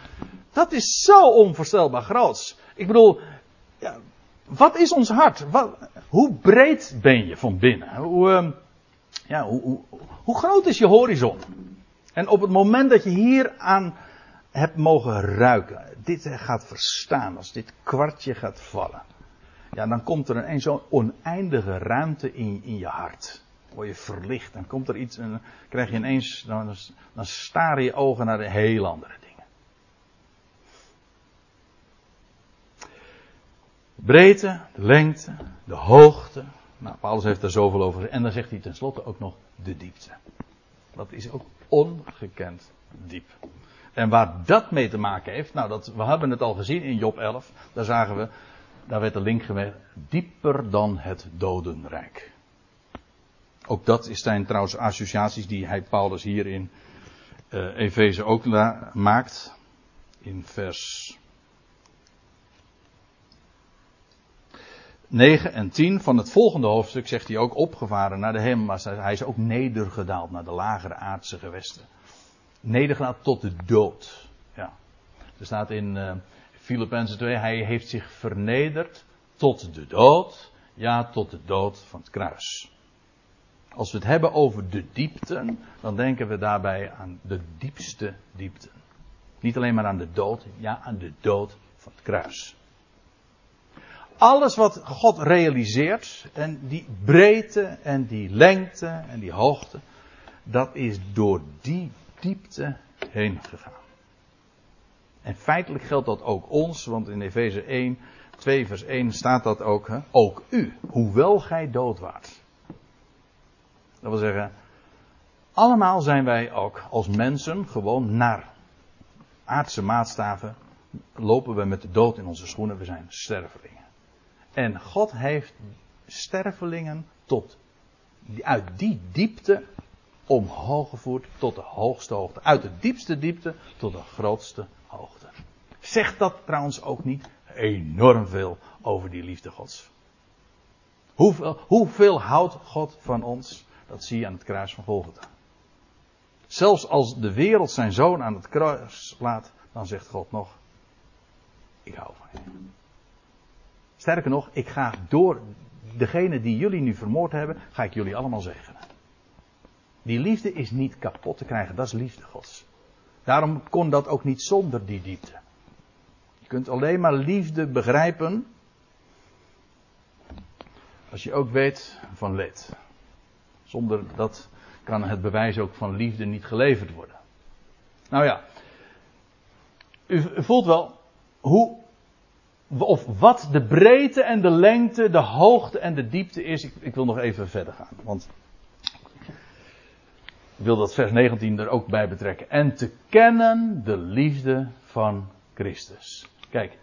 Dat is zo onvoorstelbaar groot. Ik bedoel, ja, wat is ons hart? Hoe breed ben je van binnen? Hoe, uh, ja, hoe, hoe, hoe groot is je horizon? En op het moment dat je hier aan hebt mogen ruiken, dit gaat verstaan, als dit kwartje gaat vallen, ja, dan komt er een zo'n oneindige ruimte in, in je hart word je verlicht. Dan komt er iets en dan krijg je ineens, dan, dan staren je ogen naar de heel andere dingen. Breedte, de lengte, de hoogte. Nou, Paulus heeft daar zoveel over. En dan zegt hij tenslotte ook nog de diepte. Dat is ook ongekend diep. En waar dat mee te maken heeft, nou dat, we hebben het al gezien in Job 11. Daar zagen we, daar werd de link geweest, dieper dan het dodenrijk. Ook dat zijn trouwens associaties die hij Paulus hier in uh, ook maakt. In vers 9 en 10 van het volgende hoofdstuk zegt hij ook opgevaren naar de hemel, maar hij is ook nedergedaald naar de lagere aardse gewesten. Nedergedaald tot de dood. Ja. Er staat in uh, Filippenzen 2, hij heeft zich vernederd tot de dood. Ja, tot de dood van het kruis. Als we het hebben over de diepten, dan denken we daarbij aan de diepste diepten. Niet alleen maar aan de dood, ja, aan de dood van het kruis. Alles wat God realiseert, en die breedte en die lengte en die hoogte, dat is door die diepte heen gegaan. En feitelijk geldt dat ook ons, want in Efeze 1, 2 vers 1 staat dat ook. Hè? Ook u, hoewel gij dood waart. Dat wil zeggen, allemaal zijn wij ook als mensen gewoon naar aardse maatstaven lopen we met de dood in onze schoenen. We zijn stervelingen. En God heeft stervelingen tot uit die diepte omhoog gevoerd tot de hoogste hoogte. Uit de diepste diepte tot de grootste hoogte. Zegt dat trouwens ook niet enorm veel over die liefde Gods? Hoeveel, hoeveel houdt God van ons? Dat zie je aan het kruis van Golgotha. Zelfs als de wereld zijn zoon aan het kruis laat, dan zegt God nog: Ik hou van je. Sterker nog, ik ga door degene die jullie nu vermoord hebben, ga ik jullie allemaal zegenen. Die liefde is niet kapot te krijgen, dat is liefde Gods. Daarom kon dat ook niet zonder die diepte. Je kunt alleen maar liefde begrijpen als je ook weet van leed. Zonder dat kan het bewijs ook van liefde niet geleverd worden. Nou ja, u, voelt wel hoe, of wat de breedte en de lengte, de hoogte en de diepte is. Ik, ik wil nog even verder gaan, want ik wil dat vers 19 er ook bij betrekken. En te kennen de liefde van Christus. Kijk,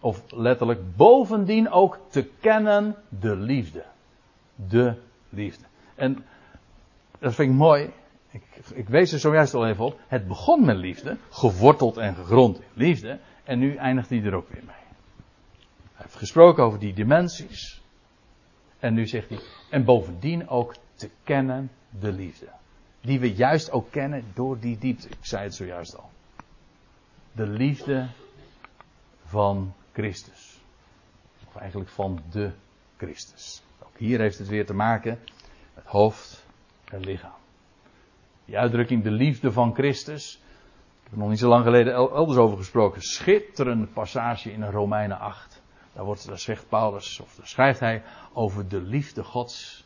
of letterlijk bovendien ook te kennen de liefde. De liefde. En dat vind ik mooi. Ik, ik wees er zojuist al even op. Het begon met liefde, geworteld en gegrond in liefde. En nu eindigt hij er ook weer mee. Hij heeft gesproken over die dimensies. En nu zegt hij, en bovendien ook te kennen de liefde. Die we juist ook kennen door die diepte. Ik zei het zojuist al. De liefde van Christus. Of eigenlijk van de Christus. Ook hier heeft het weer te maken met hoofd en lichaam. Die uitdrukking de liefde van Christus. Ik heb er nog niet zo lang geleden elders over gesproken. Schitterende passage in Romeinen 8. Daar, wordt, daar zegt Paulus, of daar schrijft hij over de liefde Gods.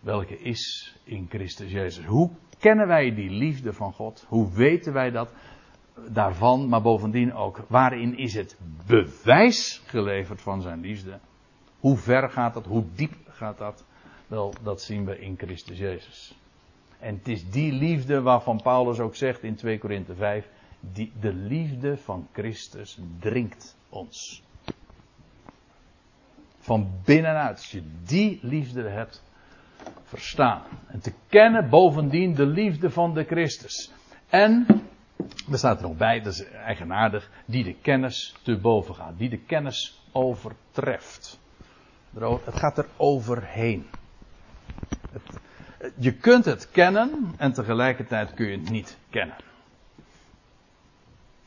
Welke is in Christus Jezus. Hoe kennen wij die liefde van God? Hoe weten wij dat? Daarvan, maar bovendien ook, waarin is het bewijs geleverd van zijn liefde? Hoe ver gaat dat? Hoe diep gaat dat? Wel, dat zien we in Christus Jezus. En het is die liefde waarvan Paulus ook zegt in 2 Korinthe 5, die, de liefde van Christus dringt ons. Van binnenuit, als je die liefde hebt verstaan. En te kennen bovendien de liefde van de Christus. En, er staat er nog bij, dat is eigenaardig, die de kennis te boven gaat. Die de kennis overtreft. Het gaat er overheen. Je kunt het kennen en tegelijkertijd kun je het niet kennen.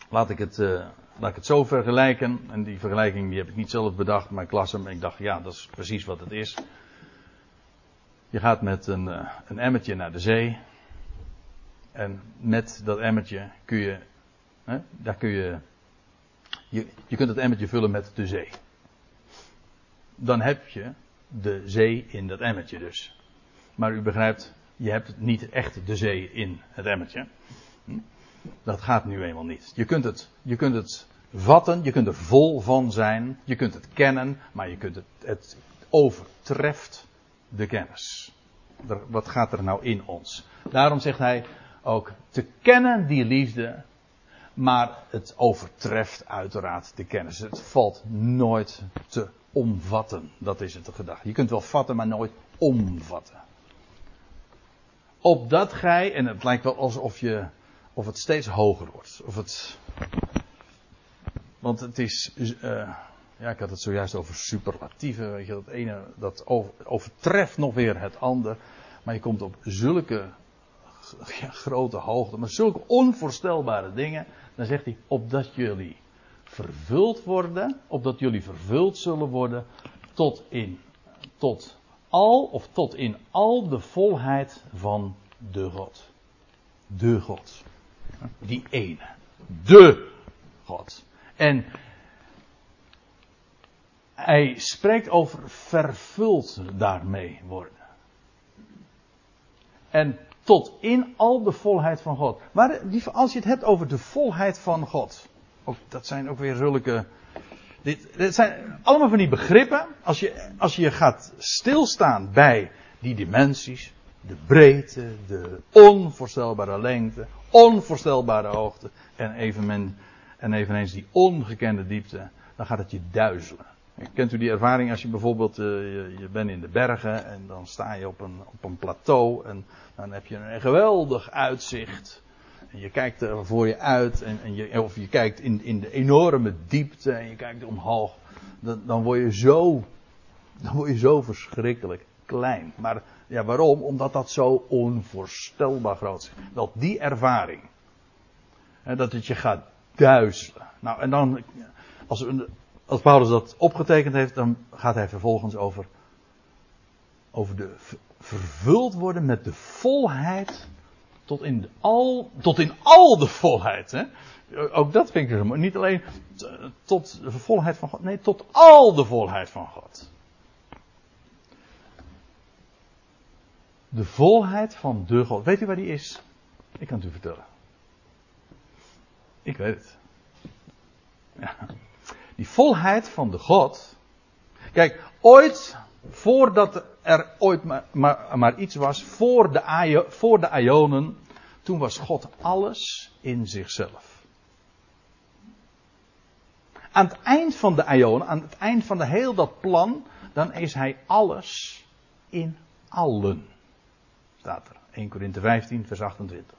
Laat ik het, uh, laat ik het zo vergelijken. En die vergelijking die heb ik niet zelf bedacht, maar ik las hem en ik dacht, ja, dat is precies wat het is. Je gaat met een, uh, een emmertje naar de zee. En met dat emmertje kun je, hè, daar kun je, je, je kunt het emmertje vullen met de zee. Dan heb je de zee in dat emmertje dus. Maar u begrijpt, je hebt niet echt de zee in het emmertje. Hm? Dat gaat nu eenmaal niet. Je kunt het, je kunt het vatten, je kunt er vol van zijn, je kunt het kennen, maar je kunt het, het overtreft de kennis. Wat gaat er nou in ons? Daarom zegt hij ook te kennen die liefde, maar het overtreft uiteraard de kennis. Het valt nooit te omvatten. Dat is het de gedachte. Je kunt wel vatten, maar nooit omvatten opdat gij, en het lijkt wel alsof je, of het steeds hoger wordt. Of het, want het is, uh, ja, ik had het zojuist over superlatieven, je, dat ene, dat overtreft nog weer het ander. Maar je komt op zulke ja, grote hoogte, maar zulke onvoorstelbare dingen. Dan zegt hij, opdat jullie vervuld worden, opdat jullie vervuld zullen worden tot in, tot al of tot in al de volheid van de God. De God. Die ene. De God. En hij spreekt over vervuld daarmee worden. En tot in al de volheid van God. Maar als je het hebt over de volheid van God. Ook, dat zijn ook weer zulke dit, dit zijn allemaal van die begrippen. Als je, als je gaat stilstaan bij die dimensies, de breedte, de onvoorstelbare lengte, onvoorstelbare hoogte en, evenmin, en eveneens die ongekende diepte, dan gaat het je duizelen. Kent u die ervaring als je bijvoorbeeld, uh, je, je, bent in de bergen en dan sta je op een, op een plateau en dan heb je een geweldig uitzicht. En je kijkt er voor je uit, en, en je, of je kijkt in, in de enorme diepte en je kijkt omhoog. Dan, dan, word je zo, dan word je zo verschrikkelijk klein. Maar ja, waarom? Omdat dat zo onvoorstelbaar groot is. Wel, die ervaring. Hè, dat het je gaat duizelen. Nou, en dan, als, als Paulus dat opgetekend heeft, dan gaat hij vervolgens over, over de vervuld worden met de volheid tot in, al, tot in al de volheid. Hè? Ook dat vind ik er Niet alleen tot de volheid van God. Nee, tot al de volheid van God. De volheid van de God. Weet u waar die is? Ik kan het u vertellen. Ik weet het. Ja. Die volheid van de God. Kijk, ooit, voordat er ooit maar, maar, iets was, voor de, voor de toen was God alles in zichzelf. Aan het eind van de Ionen, aan het eind van de heel dat plan, dan is hij alles in allen. Staat er. 1 Korinthe 15, vers 28.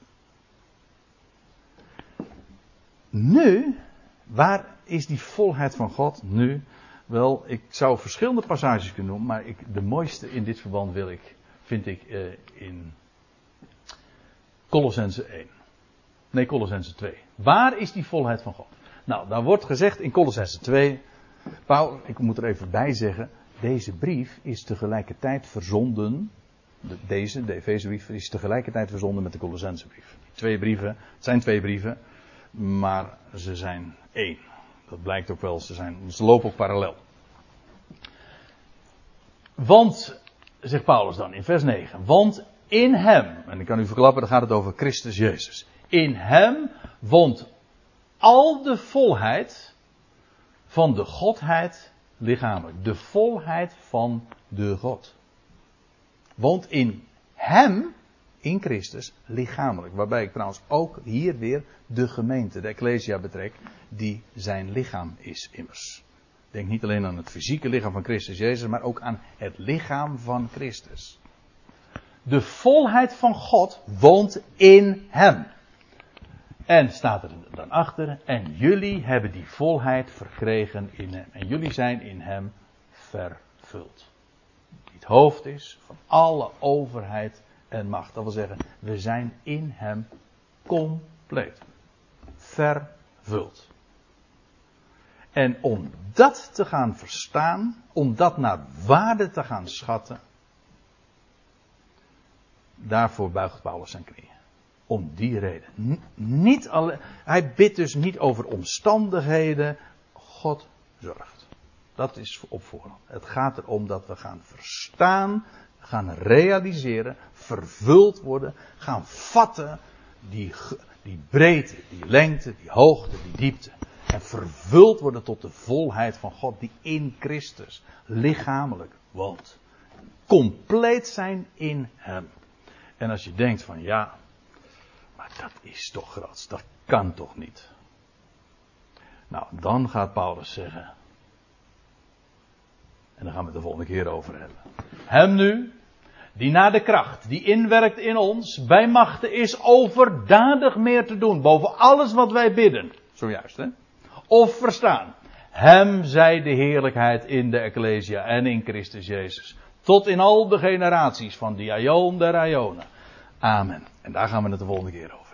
Nu, waar is die volheid van God nu? Wel, ik zou verschillende passages kunnen noemen, maar ik, de mooiste in dit verband wil ik vind ik uh, in Colossense 1. Nee, Colossense 2. Waar is die volheid van God? Nou, daar wordt gezegd in Colossense 2. Paul, ik moet er even bij zeggen. Deze brief is tegelijkertijd verzonden. Deze, de Efezebrief, is tegelijkertijd verzonden met de Colossensebrief. Twee brieven, het zijn twee brieven, maar ze zijn één. Dat blijkt ook wel, ze, zijn, ze lopen ook parallel. Want, zegt Paulus dan in vers 9, want in hem, en ik kan u verklappen, dan gaat het over Christus Jezus. In hem woont al de volheid van de Godheid lichamelijk. De volheid van de God. Woont in hem, in Christus, lichamelijk. Waarbij ik trouwens ook hier weer de gemeente, de Ecclesia betrek, die zijn lichaam is immers. Denk niet alleen aan het fysieke lichaam van Christus Jezus, maar ook aan het lichaam van Christus. De volheid van God woont in hem. En staat er dan achter, en jullie hebben die volheid verkregen in hem. En jullie zijn in hem vervuld. Die het hoofd is van alle overheid en macht. Dat wil zeggen, we zijn in hem compleet. Vervuld. En om dat te gaan verstaan, om dat naar waarde te gaan schatten, daarvoor buigt Paulus zijn knieën. Om die reden. niet alleen, hij bidt dus niet over omstandigheden. God zorgt. Dat is op voorhand. Het gaat erom dat we gaan verstaan, gaan realiseren, vervuld worden, gaan vatten die, die breedte, die lengte, die hoogte, die diepte. En vervuld worden tot de volheid van God die in Christus lichamelijk woont. Compleet zijn in Hem. En als je denkt van ja, maar dat is toch groot, dat kan toch niet. Nou, dan gaat Paulus zeggen. En daar gaan we het de volgende keer over hebben. Hem nu, die na de kracht die inwerkt in ons, bij machten is overdadig meer te doen, boven alles wat wij bidden. Zojuist, hè? Of verstaan. Hem zij de heerlijkheid in de Ecclesia en in Christus Jezus. Tot in al de generaties van die Aion der Ionen. Amen. En daar gaan we het de volgende keer over.